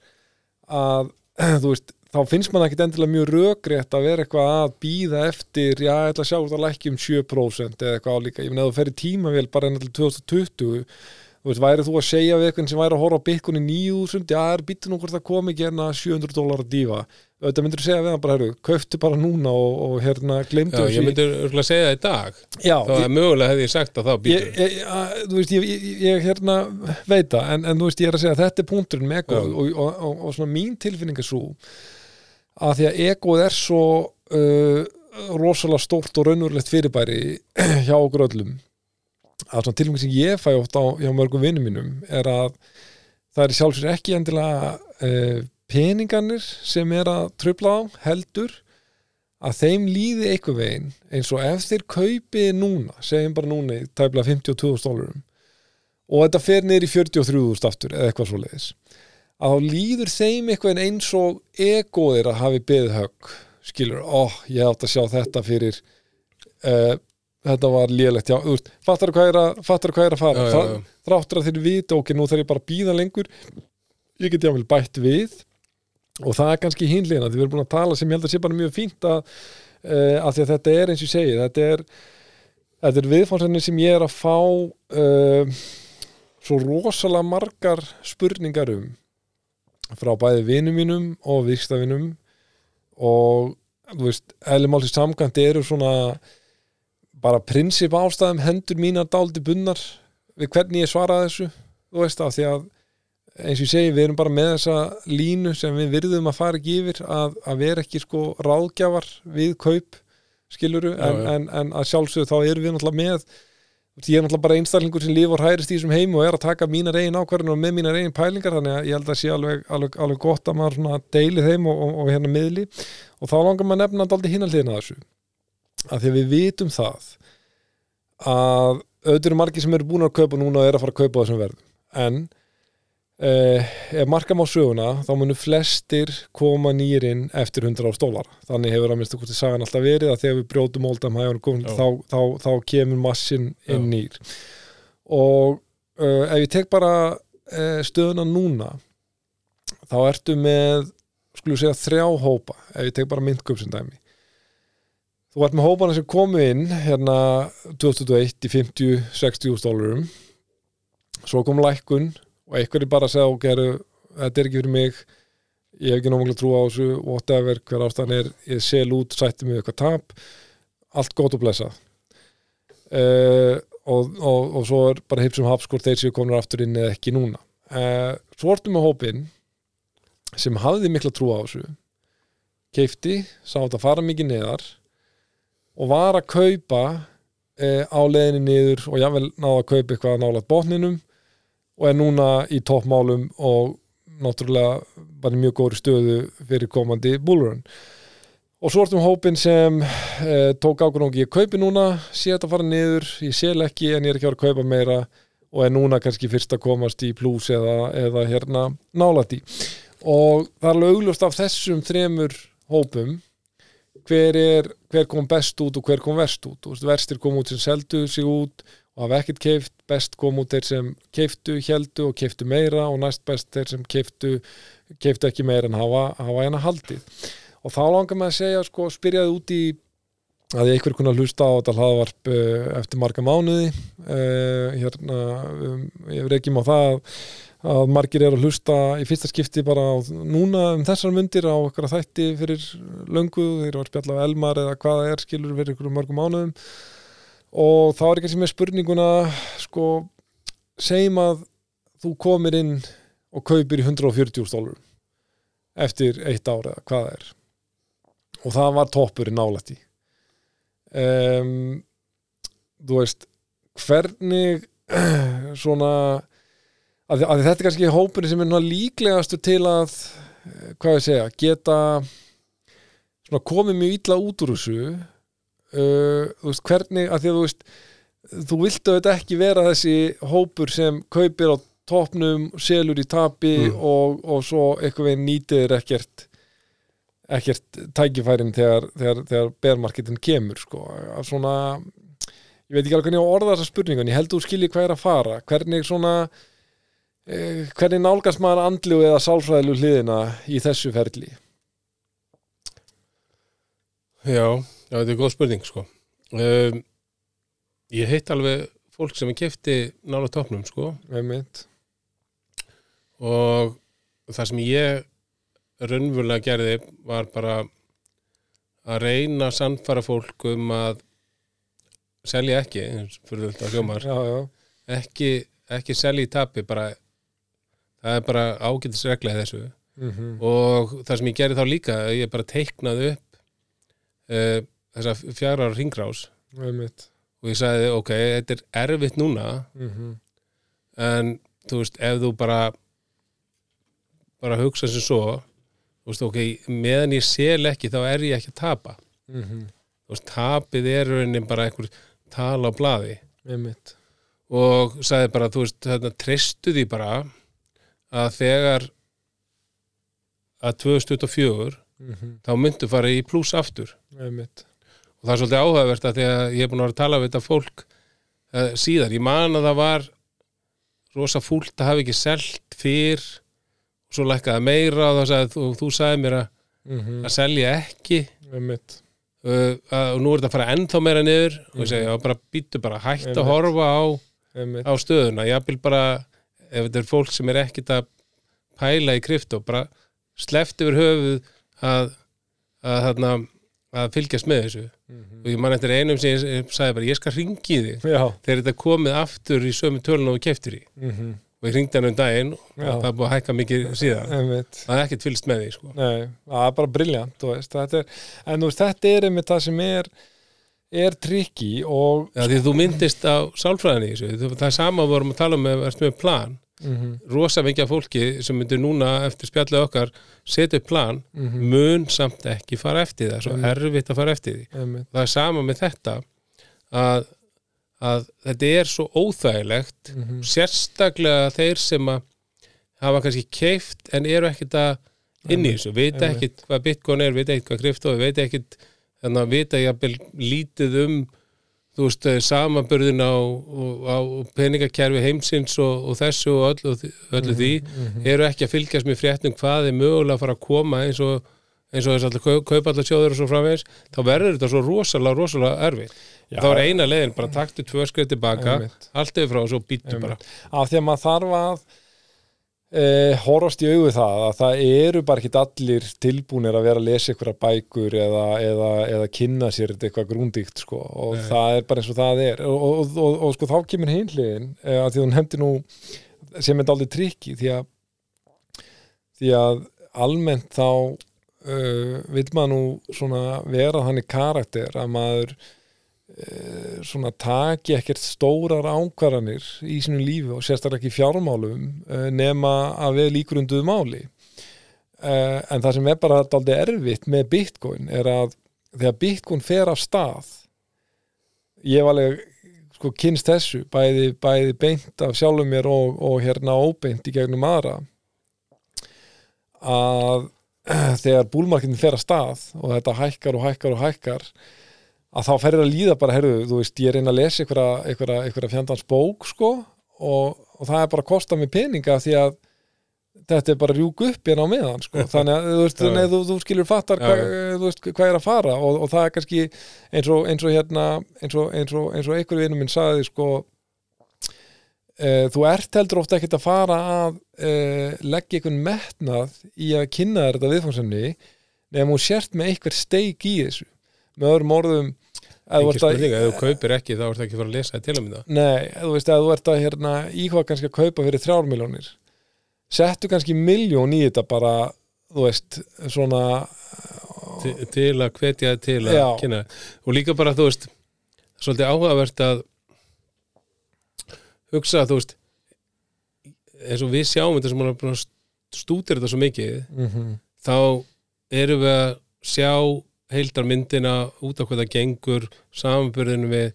A: að þú veist þá finnst mann ekkit endilega mjög rökrétt að vera eitthvað að býða eftir já, ég ætla að sjá þetta lækki um 7% eða eitthvað álíka, ég meina ef þú ferir tímavél bara enn til 2020 þú veist, væri þú að segja við eitthvað sem væri að horfa á byggunni 9000, já, er býttu nú hvort það komi ekki hérna 700 dólar að dífa. Myndir þú segja við hann bara, herru, kauftu bara núna og, og hérna, glemdu
B: Já, ég myndi örgulega segja það í dag.
A: Já,
B: þá að mögulega hefði ég sagt að þá býtur
A: ég, ég, þú veist, ég, ég, hérna veit það, en, en þú veist, ég er að segja að þetta er punkturinn með og, og, og, og svona mín tilfinning er svo að því að egoð er svo uh, rosalega stórt og raunverulegt fyrirbæri hjá okkur öllum. Að svona tilfinning sem ég fæ oft á hjá mörgum vinnum mínum er að það er sjálfsögur ekki endilega uh, peningarnir sem er að tröfla á heldur að þeim líði eitthvað veginn eins og ef þeir kaupi núna segjum bara núna í tæplega 52.000 dólarum og þetta fer í 43.000 aftur eða eitthvað svo leiðis að þá líður þeim eitthvað eins og egoðir að hafi beðið högg skilur, ó, ég átt að sjá þetta fyrir uh, þetta var lélegt, já, þú veist, fattar hvað er að fattar hvað er að fara,
B: Já, já, já.
A: þráttur að þeir vita, ok, nú þarf ég bara að býða lengur. Ég get jáfnvel bætt við. Og það er kannski hinliðina, því við erum búin að tala sem ég held að sé bara mjög fínt að, uh, að því að þetta er eins og ég segi, þetta er þetta er viðfánsefni sem ég er að fá uh, svo rosalega margar spurningar um frá bæði vinum mínum og vikstafinum og þú veist, eðlumálsins samkvæmt eru svona bara prinsip ástæðum hendur mínar dáldi bunnar við hvernig ég svara þessu þú veist af því að eins og ég segi, við erum bara með þessa línu sem við virðum að fara ekki yfir að, að vera ekki sko ráðgjafar við kaup skiluru, en, en, en að sjálfsögðu þá erum við náttúrulega með ég er náttúrulega bara einstaklingur sem líf og hærist í þessum heim og er að taka mínar eigin ákvarðinu og með mínar eigin pælingar þannig að ég held að sé alveg, alveg, alveg gott að maður deili þeim og, og, og hérna miðli. Og þá langar maður að nefna daldi hinna hliðina af þessu. Að því að við vitum það að auðvitað eru margir sem eru búin að kaupa núna og er að fara að kaupa þessum verðum. En eh, ef markam á söguna þá munu flestir koma nýrin eftir 100 á stólar þannig hefur að minnstu hvort sagan alltaf verið að þegar við brjótum oldam þá, þá, þá kemur massin inn nýr. Og uh, ef ég tek bara uh, stöðuna núna þá ertu með skulum segja þrjá hópa ef ég tek bara myndköp sem dæmi. Þú ert með hópana sem komu inn hérna 2021 í 50-60 dólarum. Svo kom lækkun og einhverju bara segja ok, heru, þetta er ekki fyrir mig. Ég hef ekki náttúrulega trú á þessu. Whatever, hver ástæðan er, ég sel út sætti mig eitthvað tap, allt gott og blessað. Uh, og, og, og svo er bara hipsum haps hvort þeir séu komin aftur inn eða ekki núna. Uh, svo ertu með hópin sem hafði mikla trú á þessu keifti, sá þetta fara mikið neðar og var að kaupa uh, á leiðinni niður og jável náða að kaupa eitthvað nálat botninum og er núna í toppmálum og náttúrulega bara í mjög góri stöðu fyrir komandi búlurinn og svo ertum hópin sem eh, tók ákvörðungi, ég kaupi núna sé þetta fara niður, ég sel ekki en ég er ekki að vera að kaupa meira og er núna kannski fyrst að komast í plus eða, eða hérna nálætt í. Og það er alveg augljóst af þessum þremur hópum hver, er, hver kom best út og hver kom verst út. Verstir kom út sem seldu sig út og hafa ekkert keift, best kom út þeir sem keiftu, heldu og keiftu meira og næst best þeir sem keiftu keiftu ekki meira en hafa, hafa hérna haldið. Og þá langar maður að segja sko, spyrjaði út í að ég einhver kunna hlusta á þetta hlaðvarp uh, eftir marga mánuði. Uh, hérna, um, ég reykjum á það að, margir eru að hlusta í fyrsta skipti bara á, núna um þessar myndir á okkar þætti fyrir löngu, þeir eru að spjalla á Elmar eða hvað það er skilur fyrir ykkur mörgum mánuðum og þá er sem er spurninguna sko, segjum að þú komir inn og kaupir í 140 stólur eftir eitt ár eða hvað það er. Og það var toppur í nálætti um, þú veist hvernig svona að, að þetta er kannski hópurinn sem er núna líklegastur til að eh, hvað ég segja, geta svona komið mjög illa út úr þessu uh, þú veist hvernig, að því að þú veist þú viltu þetta ekki vera þessi hópur sem kaupir á topnum selur í tapi
B: Mm.
A: og, og svo eitthvað veginn nýtir ekkert ekkert tækifærin þegar, þegar, þegar bermarketin kemur sko. að svona ég veit ekki alveg hvernig ég orða þessa spurningu en ég held þú skilji hvað er að fara hvernig svona eh, hvernig nálgast maður andlu eða sálfræðilu hliðina í þessu ferli
B: Já, já, þetta er góð spurning sko. um, Ég heitt alveg fólk sem er kefti nála topnum sko.
A: einmitt.
B: Og það sem ég raunverulega gerði var bara að reyna að sannfara fólk um að selja ekki, fyrir þetta hljómar.
A: Já, já,
B: ekki, ekki selja í tapi bara, það er bara ágætisregla í þessu.
A: Mm
B: og það sem ég gerði þá líka ég bara teiknaði upp uh, þessa fjara ringrás og ég sagði ok, þetta er erfitt núna
A: mm
B: en þú veist, ef þú bara bara hugsa sem svo þú veist, ok, meðan ég sel ekki þá er ég ekki að tapa.
A: -hmm.
B: þú veist, tapið er raunin bara einhver tala á
A: einmitt.
B: Og sagði bara, þú veist, þetta treystu því bara að þegar að 2024
A: mm
B: þá myndu fara í pluss aftur.
A: Einmitt
B: og það er svolítið áhugavert að því að ég er búin að vera að tala við þetta fólk uh, síðar, ég man að það var rosa fúlt að hafa ekki selt fyrr og svo lækkaði meira og, sagði, og þú sagði mér að,
A: mm
B: að selja ekki. Uh, að, og nú er þetta að fara ennþá meira niður. Og ég segi, já, bara býttu bara
A: Einmitt.
B: að horfa á, á stöðuna. Ég vil bara, ef þetta er fólk sem er ekkit að pæla í krypto bara sleft yfir höfuð að, að fylgjast með þessu
A: Mhm.
B: og ég man eftir einum sem ég sagði bara, ég skal ringi þig
A: já.
B: þegar þetta komið aftur í sömu tölun og við keftir í.
A: Mhm,
B: og ég ringdi hann um daginn og
A: Já.
B: það er búið að hækka mikið síðan. Það er ekkert fylgst með því sko.
A: Nei, það er bara briljant, en veist, þetta er einmitt það sem er, er trikki og,
B: Já, því þú myndist á sálfræðinni það er sama að vorum að tala um með plan
A: mm
B: rosa mikið af fólki sem myndir núna eftir spjallið okkar setja upp plan
A: Mhm.
B: mun samt ekki fara eftir það svo
A: Einmitt.
B: erfitt að fara eftir því það er sama með þetta að, að þetta er svo óþægilegt
A: mhm,
B: sérstaklega þeir sem að hafa kannski keift en eru ekkit að inn í þessu,
A: Einmitt.
B: ekkit hvað bitcoin er, vita ekkit hvað krypto vita ekkit þannig að vita jafnvel lítið um þú veist, samanbörðin á, á peningakerfi heimsins og, og þessu og öllu, öllu því
A: mhm,
B: eru ekki að fylgjast með fréttum hvað er mögulega að fara að koma eins og eins og þess að kaup, kaupa allar sjóður og svo framvegis þá verður þetta svo rosalega, rosalega erfitt.
A: Já.
B: þá er eina leiðin, bara taktu tvö skrið tilbaka allt yfir frá og svo býttu bara.
A: Af því að maður þarf að e, horfast í augu það að það eru bara ekki allir tilbúnir að vera að lesa ykkur bækur eða, eða, eða kynna sér eitthvað grúndíkt sko og
B: Nei.
A: það er bara eins og það er og, og, og, og, sko þá kemur hinliðin e, að því að hún hefndi nú sem er daldið trikki því að því að almennt þá uh, vil maður nú svona vera þannig karakter að maður svona taki ekkert stórar ákvarðanir í sínum lífi og sérstaklega ekki fjármálum uh, nema að við líkurunduðu máli. Uh, en það sem er bara daldið erfitt með Bitcoin er að þegar Bitcoin fer af stað ég var alveg sko kynst þessu, bæði, bæði beint af sjálfum mér og, og hérna óbeint í gegnum aðra að þegar búlmarketin fer að stað og þetta hækkar og hækkar og hækkar að þá ferir að líða bara, heyrðu, þú veist, ég reyna að lesa einhverja, fjandans bók sko og, og það er bara að kosta mig peninga því að þetta er bara rjúk upp hérna á meðan sko. þannig að þú, veist, nei, þú, þú skilur fattar
B: Já,
A: hva, þú veist, hvað er að fara og, og það er kannski eins og, eins og hérna eins og, eins og, eins og einhver vinur minn sagði sko e, þú ert heldur ofta ekkert að fara að e, leggja einhvern metnað í að kynna þetta viðfangsenni nefnum hún sért með einhver steik í þessu með öðrum orðum
B: ekki
A: ert að-
B: spurning, ef þú kaupir ekki þá ertu ekki að fara að lesa það til að mynda
A: Nei, þú veist að þú ert að hérna, íhvað kannski að kaupa fyrir þrjármiljónir settu kannski miljón í þetta bara, þú veist, svona
B: til, til að hvetja til að
A: Já.
B: kynna og líka bara þú veist svolítið áhugavert að hugsa þú veist eins og við sjáum þetta sem stútir þetta svo mikið
A: mm -hmm.
B: þá erum við að sjá heildarmyndina út á hvað það gengur samanbyrðinu við,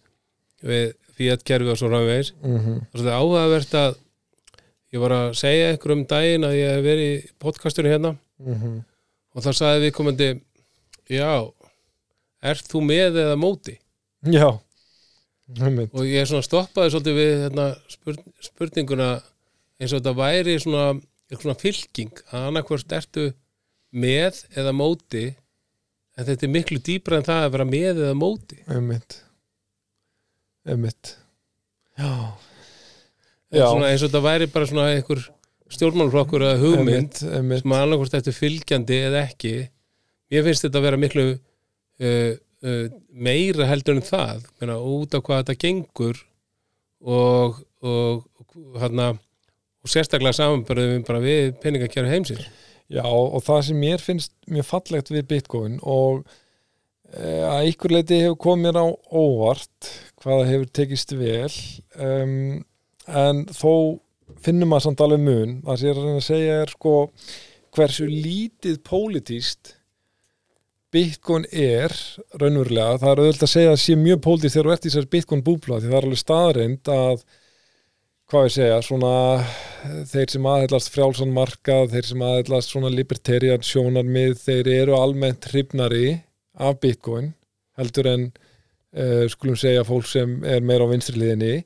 B: við fíatkerfi og svo ráðvegs
A: Mm -hmm.
B: það er svolítið áhugavert að ég var að segja ykkur um daginn að ég hef verið í podcastunum hérna. Og þá sagði við komandi já, ert þú með eða móti?
A: Já.
B: Og ég stoppaði svolítið við hérna, spurn, spurninguna eins og þetta væri svona, svona fylking að annarkvort ertu með eða móti en þetta er miklu dýbra en það að vera með eða móti.
A: Einmitt. Einmitt. Já, Já.
B: eins og þetta væri bara svona einhver stjórnmálflokkur eða hugmynd
A: einmitt, einmitt.
B: sem að annarkvort ertu fylgjandi eða ekki mér finnst þetta að vera miklu uh, uh, meira heldur en það. Meina, út á hvað þetta gengur og og, og, hana, og sérstaklega samanbörðum bara við peningakjæru heimsins
A: Já, og það sem mér finnst mjög fallegt við Bitcoin og e, að ykkur leiti hefur komið á óvart hvaða hefur tekist vel um, en þó finnum maður samt alveg mun. Það sem ég er að reyna að segja er sko hversu lítið pólitíst Bitcoin er raunverulega, það er auðvitað að segja að sé mjög pólitíst þegar þú ert í þessar Bitcoin búbla því það er alveg staðreind að hvað ég segja, svona þeir sem aðheilast frjálsan markað þeir sem aðheilast svona libertarian sjónarmið þeir eru almennt hrifnari af Bitcoin heldur en uh, skulum segja fólk sem er meira á vinstri liðinni.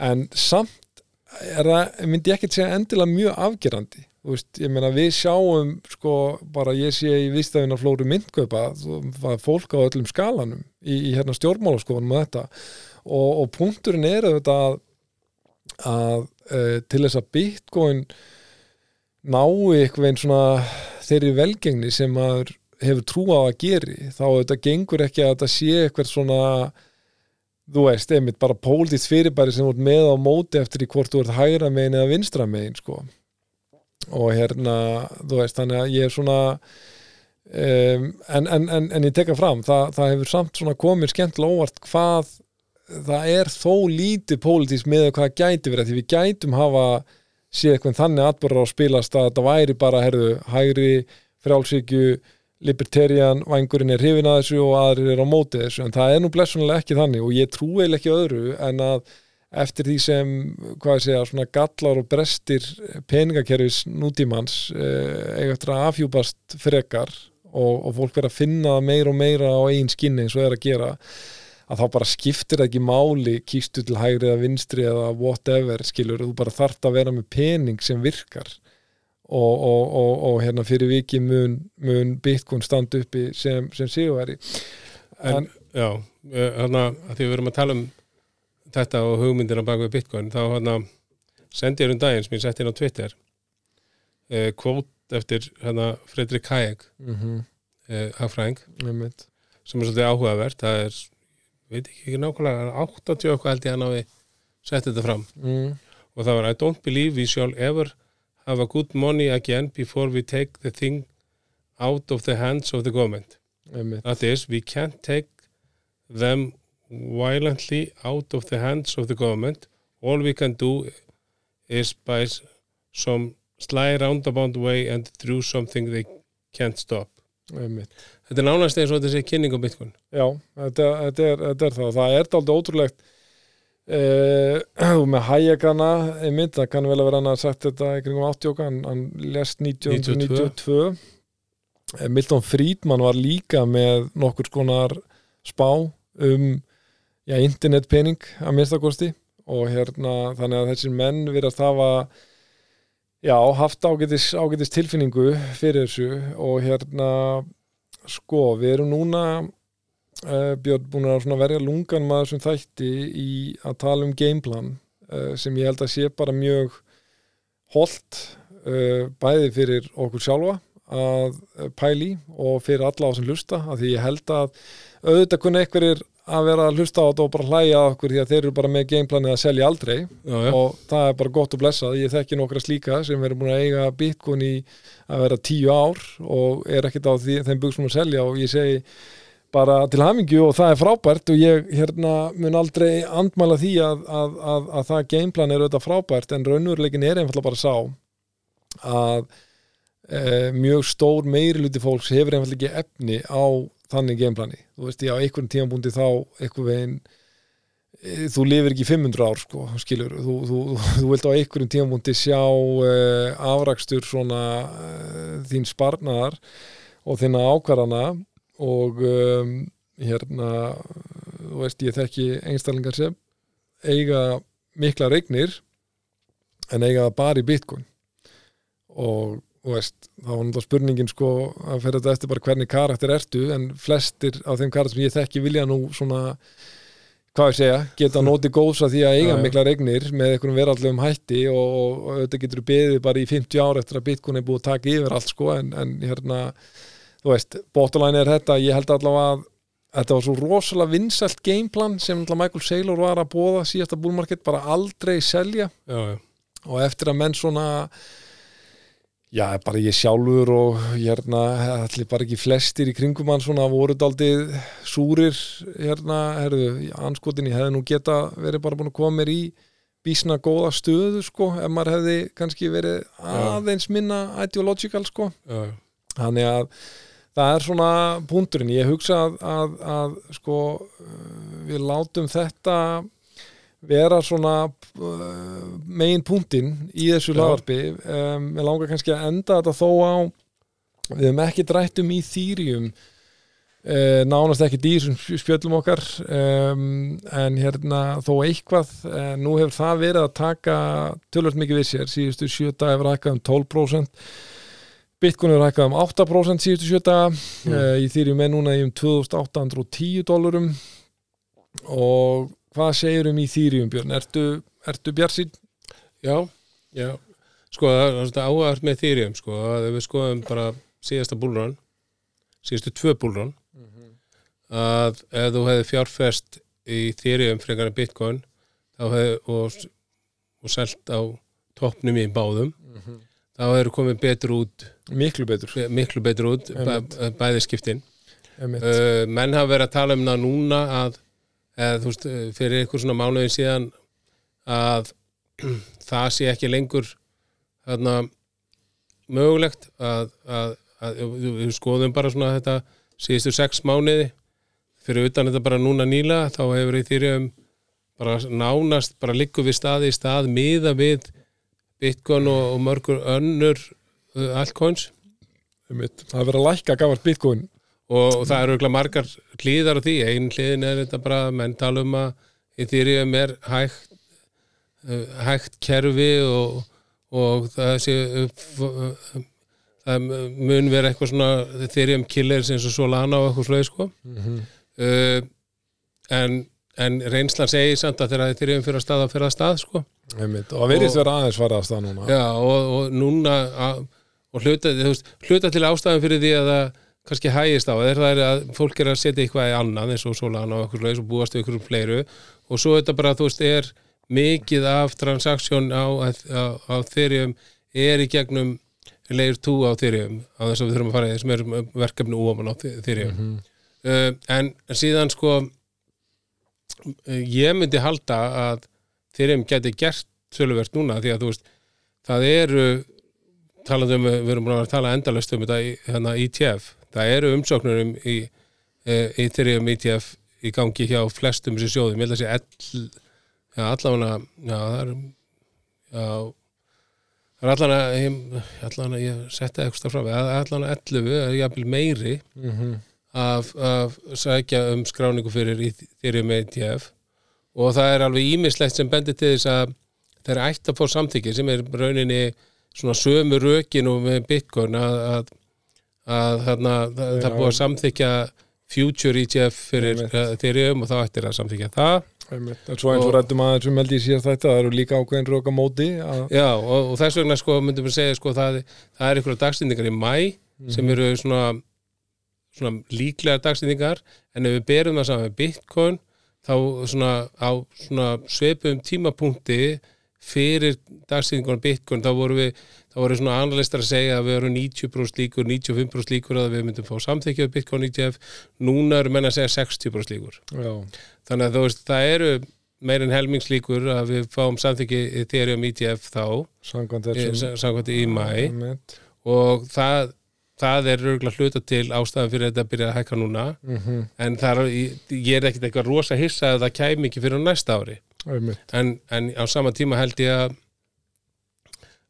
A: En samt það, myndi ég ekkert segja endilega mjög afgerandi. Þú veist, ég meina við sjáum sko bara ég sé í viðstæðina flóru myndkaupa það fólk á öllum skalanum í, í hérna stjórnmálaskofunum og þetta. Og, og punkturinn er auðvitað að, að uh, til þess að bitcoin nái eitthvað einn svona þeirri velgengni sem maður hefur trú á að geri þá þetta gengur ekki að þetta sé eitthvað svona þú veist, einmitt bara pólitist fyrirbæri sem voru með á móti eftir í hvort þú ert hægra megin eða vinstra megin sko. Og hérna, þú veist, þannig að ég er svona um, en, en, en, en ég tekka fram það, það hefur samt svona komið skemmtilega óvart hvað það er þó lítið pólitísk með hvað gæti verið, því við gætum hafa séð eitthvað þannig atbyrður á spilast að þetta væri bara, herðu, hægri frjálsíkju, libertarian vangurinn er hrifin að þessu og aðrir er á móti þessu, en það er nú blessunlega ekki þannig og ég trúi ekki öðru en að eftir því sem, hvað ég segja, svona gallar og brestir peningakerfis nútímans eh, eiga eftir að afhjúpast frekar og, og fólk verður að finna meira og meira á einn skinni eins og er að gera að þá bara skiptir ekki máli kýstu til hægri eða vinstri eða whatever, skilur, þú bara þarft að vera með pening sem virkar. Og, og, og hérna fyrir viki mun, mun Bitcoin standa uppi sem, sem sigurveri
B: en, en, Já, hérna að því við verum að tala um þetta og hugmyndina bak við Bitcoin þá hérna sendi ég um daginn sem ég sett inn á Twitter eh, kvót eftir hérna Fredrik Hayek mm -hmm. eh, hagfræðing. Sem er svolítið áhugavert það er, veit ekki ekki nákvæmlega 80 okkur held ég hann á við sett þetta fram mm. og það var I don't believe we shall ever have a good money again before we take the thing out of the hands of the government Einmitt. that is we can't take them violently out of the hands of the government. All we can do is by some sly roundabout way and through something they can't stop.
A: Einmitt.
B: Þetta er nánast eins og þessi kynning á Bitcoin.
A: Já, þetta, þetta, er, þetta er það. Það er aldrei ótrúlegt uh, með hægjagana einmitt, það kann vel að vera hann að sagt þetta í kringum 80 okkar, hann, hann lest 1992. Milton Friedman var líka með nokkur skonar spá um já, internetpening að minnstakosti og hérna þannig að þessir menn verðast hafa já, haft ágætis, ágætis tilfinningu fyrir þessu og hérna sko, við erum núna uh, Björn búin að verja lungan maður sem þætti í að tala um gameplan uh, sem ég held að sé bara mjög holdt uh, bæði fyrir okkur sjálfa að pæli og fyrir alla á sem lusta, af því ég held að auðvitað kunna einhverjir að vera að hlusta á þetta og bara hlæja okkur því að þeir eru bara með gameplanið að selja aldrei
B: já, já.
A: og það er bara gott að blessa ég þekki nokkra slíka sem verður búin að eiga bitcoin í að vera tíu ár og er ekkert á því, þeim buksum að selja og ég segi bara til hamingju og það er frábært og ég hérna mun aldrei andmæla því að, að, að, að það gameplan er auðvitað frábært en raunveruleikin er einfallega bara sá að e, mjög stór meiri luti fólks hefur einfallega ekki efni á þannig gameplani, þú veist ég á einhvern tímanbúndi þá einhver veginn e, þú lifir ekki 500 ár sko, skilur, þú, þú, þú vilt á einhverjum tímanbúndi sjá uh, afrakstur svona uh, þín sparnar og þína ákvarðana og um, hérna þú veist ég þekki einstaklingar sem eiga mikla regnir en eiga bara í bitcoin. Og Veist, þá var náttúrulega spurningin sko að fyrir þetta eftir bara hvernig karakter ertu en flestir af þeim karakter sem ég þekki vilja nú svona, hvað ég segja geta nótið góðs að því að eiga mikla regnir með einhverjum verallegum hætti og, og þetta getur beðið bara í 50 ár eftir að Bitcoin er búið að taka yfir allt sko en, en hérna, þú veist bóttalæni er þetta, ég held allavega að þetta var svo rosalega vinsalt gameplan sem Michael Saylor var að bóða síðasta búlmarkett, bara aldrei selja
B: já, já.
A: og eftir að menn svona Já, bara ég sjálfur og hérna, allir bara ekki flestir í kringum hann svona voruð aldrei súrir hérna, herðu, anskotin ég hefði nú geta verið bara búin að koma mér í bísna góða stöðu sko, ef maður hefði kannski verið aðeins minna ideological sko.
B: Já.
A: þannig að það er svona punkturinn, ég hugsa að, að, að sko við látum þetta vera svona uh, megin punktinn í þessu lagarpi um, ég langar kannski að enda þetta þó á við hefum ekki drætt um í þýrjum Uh, nánast ekki dýr sem spjöllum okkar. Um, en hérna þó eitthvað uh, nú hefur það verið að taka tölvöld mikið við sér. Síðustu sjöta hefur hækkað um 12% Bitcoin hefur hækkað um 8% síðustu sjöta mm. uh, í þýrjum með núna í um 2810 dólarum. Og hvað segir um í þýrjum Björn? Ertu, ertu Bjarsín?
B: Já, já sko það er áhægt með þýrjum sko að við skoðum bara síðasta búlrán síðustu tvö búlrán að ef þú hefði fjárfest í þýriðum frekar en bitcoin hefði, og, og selgt á toppnum í báðum mm -hmm. þá hefur komið betur út
A: miklu betur,
B: miklu betur út bæ, bæði skiptin uh, menn hafa verið að tala um það núna að eð, veist, fyrir einhver svona mánuðin síðan að það sé ekki lengur þarna mögulegt að, að, að, við skoðum bara svona þetta síðustu sex mánuði. Fyrir utan þetta bara núna nýla þá hefur í þýrjum bara nánast, bara likku við staði í stað miða við bitcoin og, og mörgur önnur uh, altcoins.
A: Það verður að lækka gafast bitcoin
B: og, og það eru ekki margar hlýðar á því, einn hlýðin er þetta bara menn tala um að þýrjum er hægt uh, hægt kerfi og, og það sé það mun vera eitthvað svona þýrjum killers eins og Solana og eitthvað slöið sko. Mm -hmm uh, en, en reynslan segir samt að þeirra þeirriðum fyrir að staða fyrir að stað sko.
A: Einmitt, og að verðist vera aðeins fara að stað núna.
B: Já, og, og núna að, og hluta, veist, hluta til ástæðan fyrir því að það kannski hægist á það er að fólk er að setja eitthvað í annað eins og Solana og eitthvað slags og búast við eitthvað fleiru. Og svo þetta bara þú veist er mikið af transaksjón á, á, á þeirriðum er í gegnum leir 2 á þeirriðum á þess að við þurfum að fara í þessum verkefni óman á þeirriðum mm -hmm uh, en síðan sko ég myndi halda að þeir hefum getið gert söluvert núna því að þú veist það eru talaðum, við erum búin að tala endalust um þetta í hérna, ETF það eru umsóknurum í, í þeirriðum ETF í gangi hjá flestum þessi sjóðum, ég held að sé já, allavega já, það er já, það er allavega allavega, ég setja eitthvað frá allavega 11, eða meiri mm -hmm að, að sækja um skráningu fyrir með ETF og það er alveg ímislegt sem bendir til þess að þeir eru ætti að fá samþykki sem er rauninni svona sömu rökin og með Bitcoin að, að, að þarna, það, það búið að samþykja future ETF fyrir þeirri um og þá ættir að samþykja það.
A: Svo eins og rættum aðeins um held ég sér þetta það eru líka ákveðin röka móti
B: Já og, og þess vegna sko myndum við segja sko það, það er einhverja dagstýndingar í mæ mm sem eru svona svona líklega dagsýningar en ef við berum það saman með Bitcoin þá svona á svona sveipum tímapunkti fyrir dagsýningunum Bitcoin þá voru við þá voru svona analistar að segja að við erum 90% líkur, 95% líkur að við myndum fá samþykjað Bitcoin ETF núna eru menna að segja 60% líkur. Já. þannig að þú veist það eru meirinn helmingslíkur að við fáum samþykjað Ethereum ETF þá samkvæmt í mæ og það það er örgulega hluta til ástæðan fyrir þetta að byrja að hækka núna. Mm -hmm. en er, ég er ekkert eitthvað rosa hissa að það kæmi ekki fyrir næsta ári. En, en á sama tíma held ég að,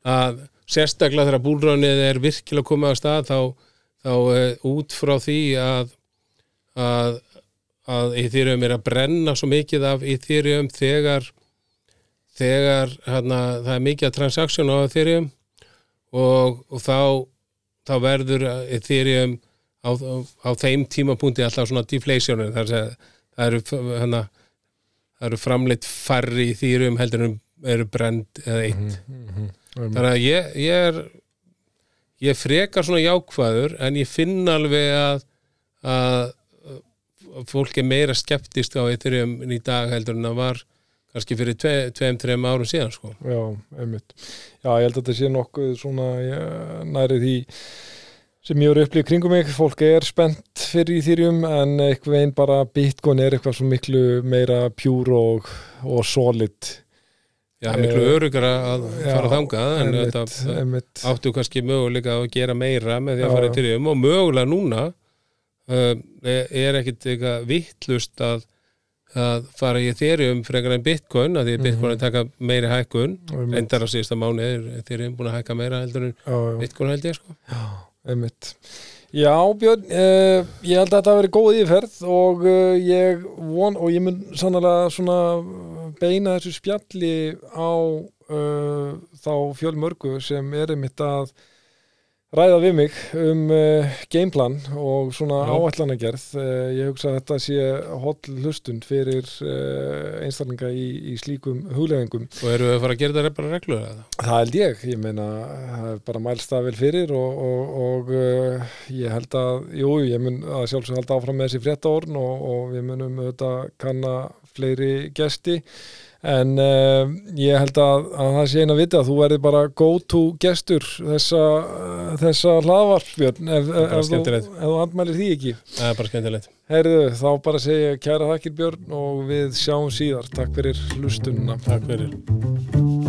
B: að sérstaklega þegar búlránið er virkilega komið á stað þá, þá uh, út frá því að að, að Íþýrjum er að brenna svo mikið af Íþýrjum þegar þegar hana, það er mikið að transaksjón á Íþýrjum og, og þá þá verður Ethereum á, á, þeim tímapunkti alltaf svona deflationin þar að það eru, hana, það eru framleitt farri Ethereum heldur en eru brend eða eitt mm -hmm. Þannig að ég, ég er ég frekar svona jákvæður en ég finn alveg að að fólk er meira skeptist á Ethereum í dag heldur en það var kannski fyrir tveim, tveim árum síðan sko.
A: Já, einmitt. Já, ég held að þetta sé nokkuð svona ja, nærið því sem ég voru upplýðið kringum mig, fólk er spennt fyrir í þýrjum en eitthvað einn bara bitcoin er eitthvað svo miklu meira pjúr og, og solid
B: Já, miklu örugar að fara já, þangað en þetta áttu kannski möguleika að gera meira með því að fara í þýrjum og mögulega núna uh, er ekkit eitthvað vittlust að að fara í Ethereum frekar en Bitcoin að því mm -hmm. Bitcoin er taka meiri hækkun. Endar á síðasta mánu er Ethereum búin að hækka meira heldur en. Bitcoin held ég sko.
A: Já, einmitt Já, Björn, uh, ég held að þetta hafi verið góð yfirferð og uh, ég von og ég mun sannlega svona beina þessu spjalli á uh, þá fjölmörgu sem er einmitt að ræða við mig um uh, gameplan og svona áætlanagerð. Uh, ég hugsa að þetta sé holl hlustund fyrir uh, einstaklinga í, í slíkum hugleðingum
B: og eru við að fara að gera þetta bara reglur eða?
A: Það held ég, ég meina það er bara mælst það vel fyrir og, og, og ég held að jú, ég mun að sjálfsög halda áfram með þessi fréttaorn og, og við munum auðvitað kanna fleiri gesti en uh, ég held að, að það sé eina að þú verði bara go to gestur þessa, uh, þessa hlaðvarpbjörn ef, ef, ef þú andmælir því ekki.
B: Það er bara skemmtilegt.
A: Herðu, þá bara segja kæra þakkir Björn og við sjáum síðar. Takk fyrir hlustununa
B: Takk fyrir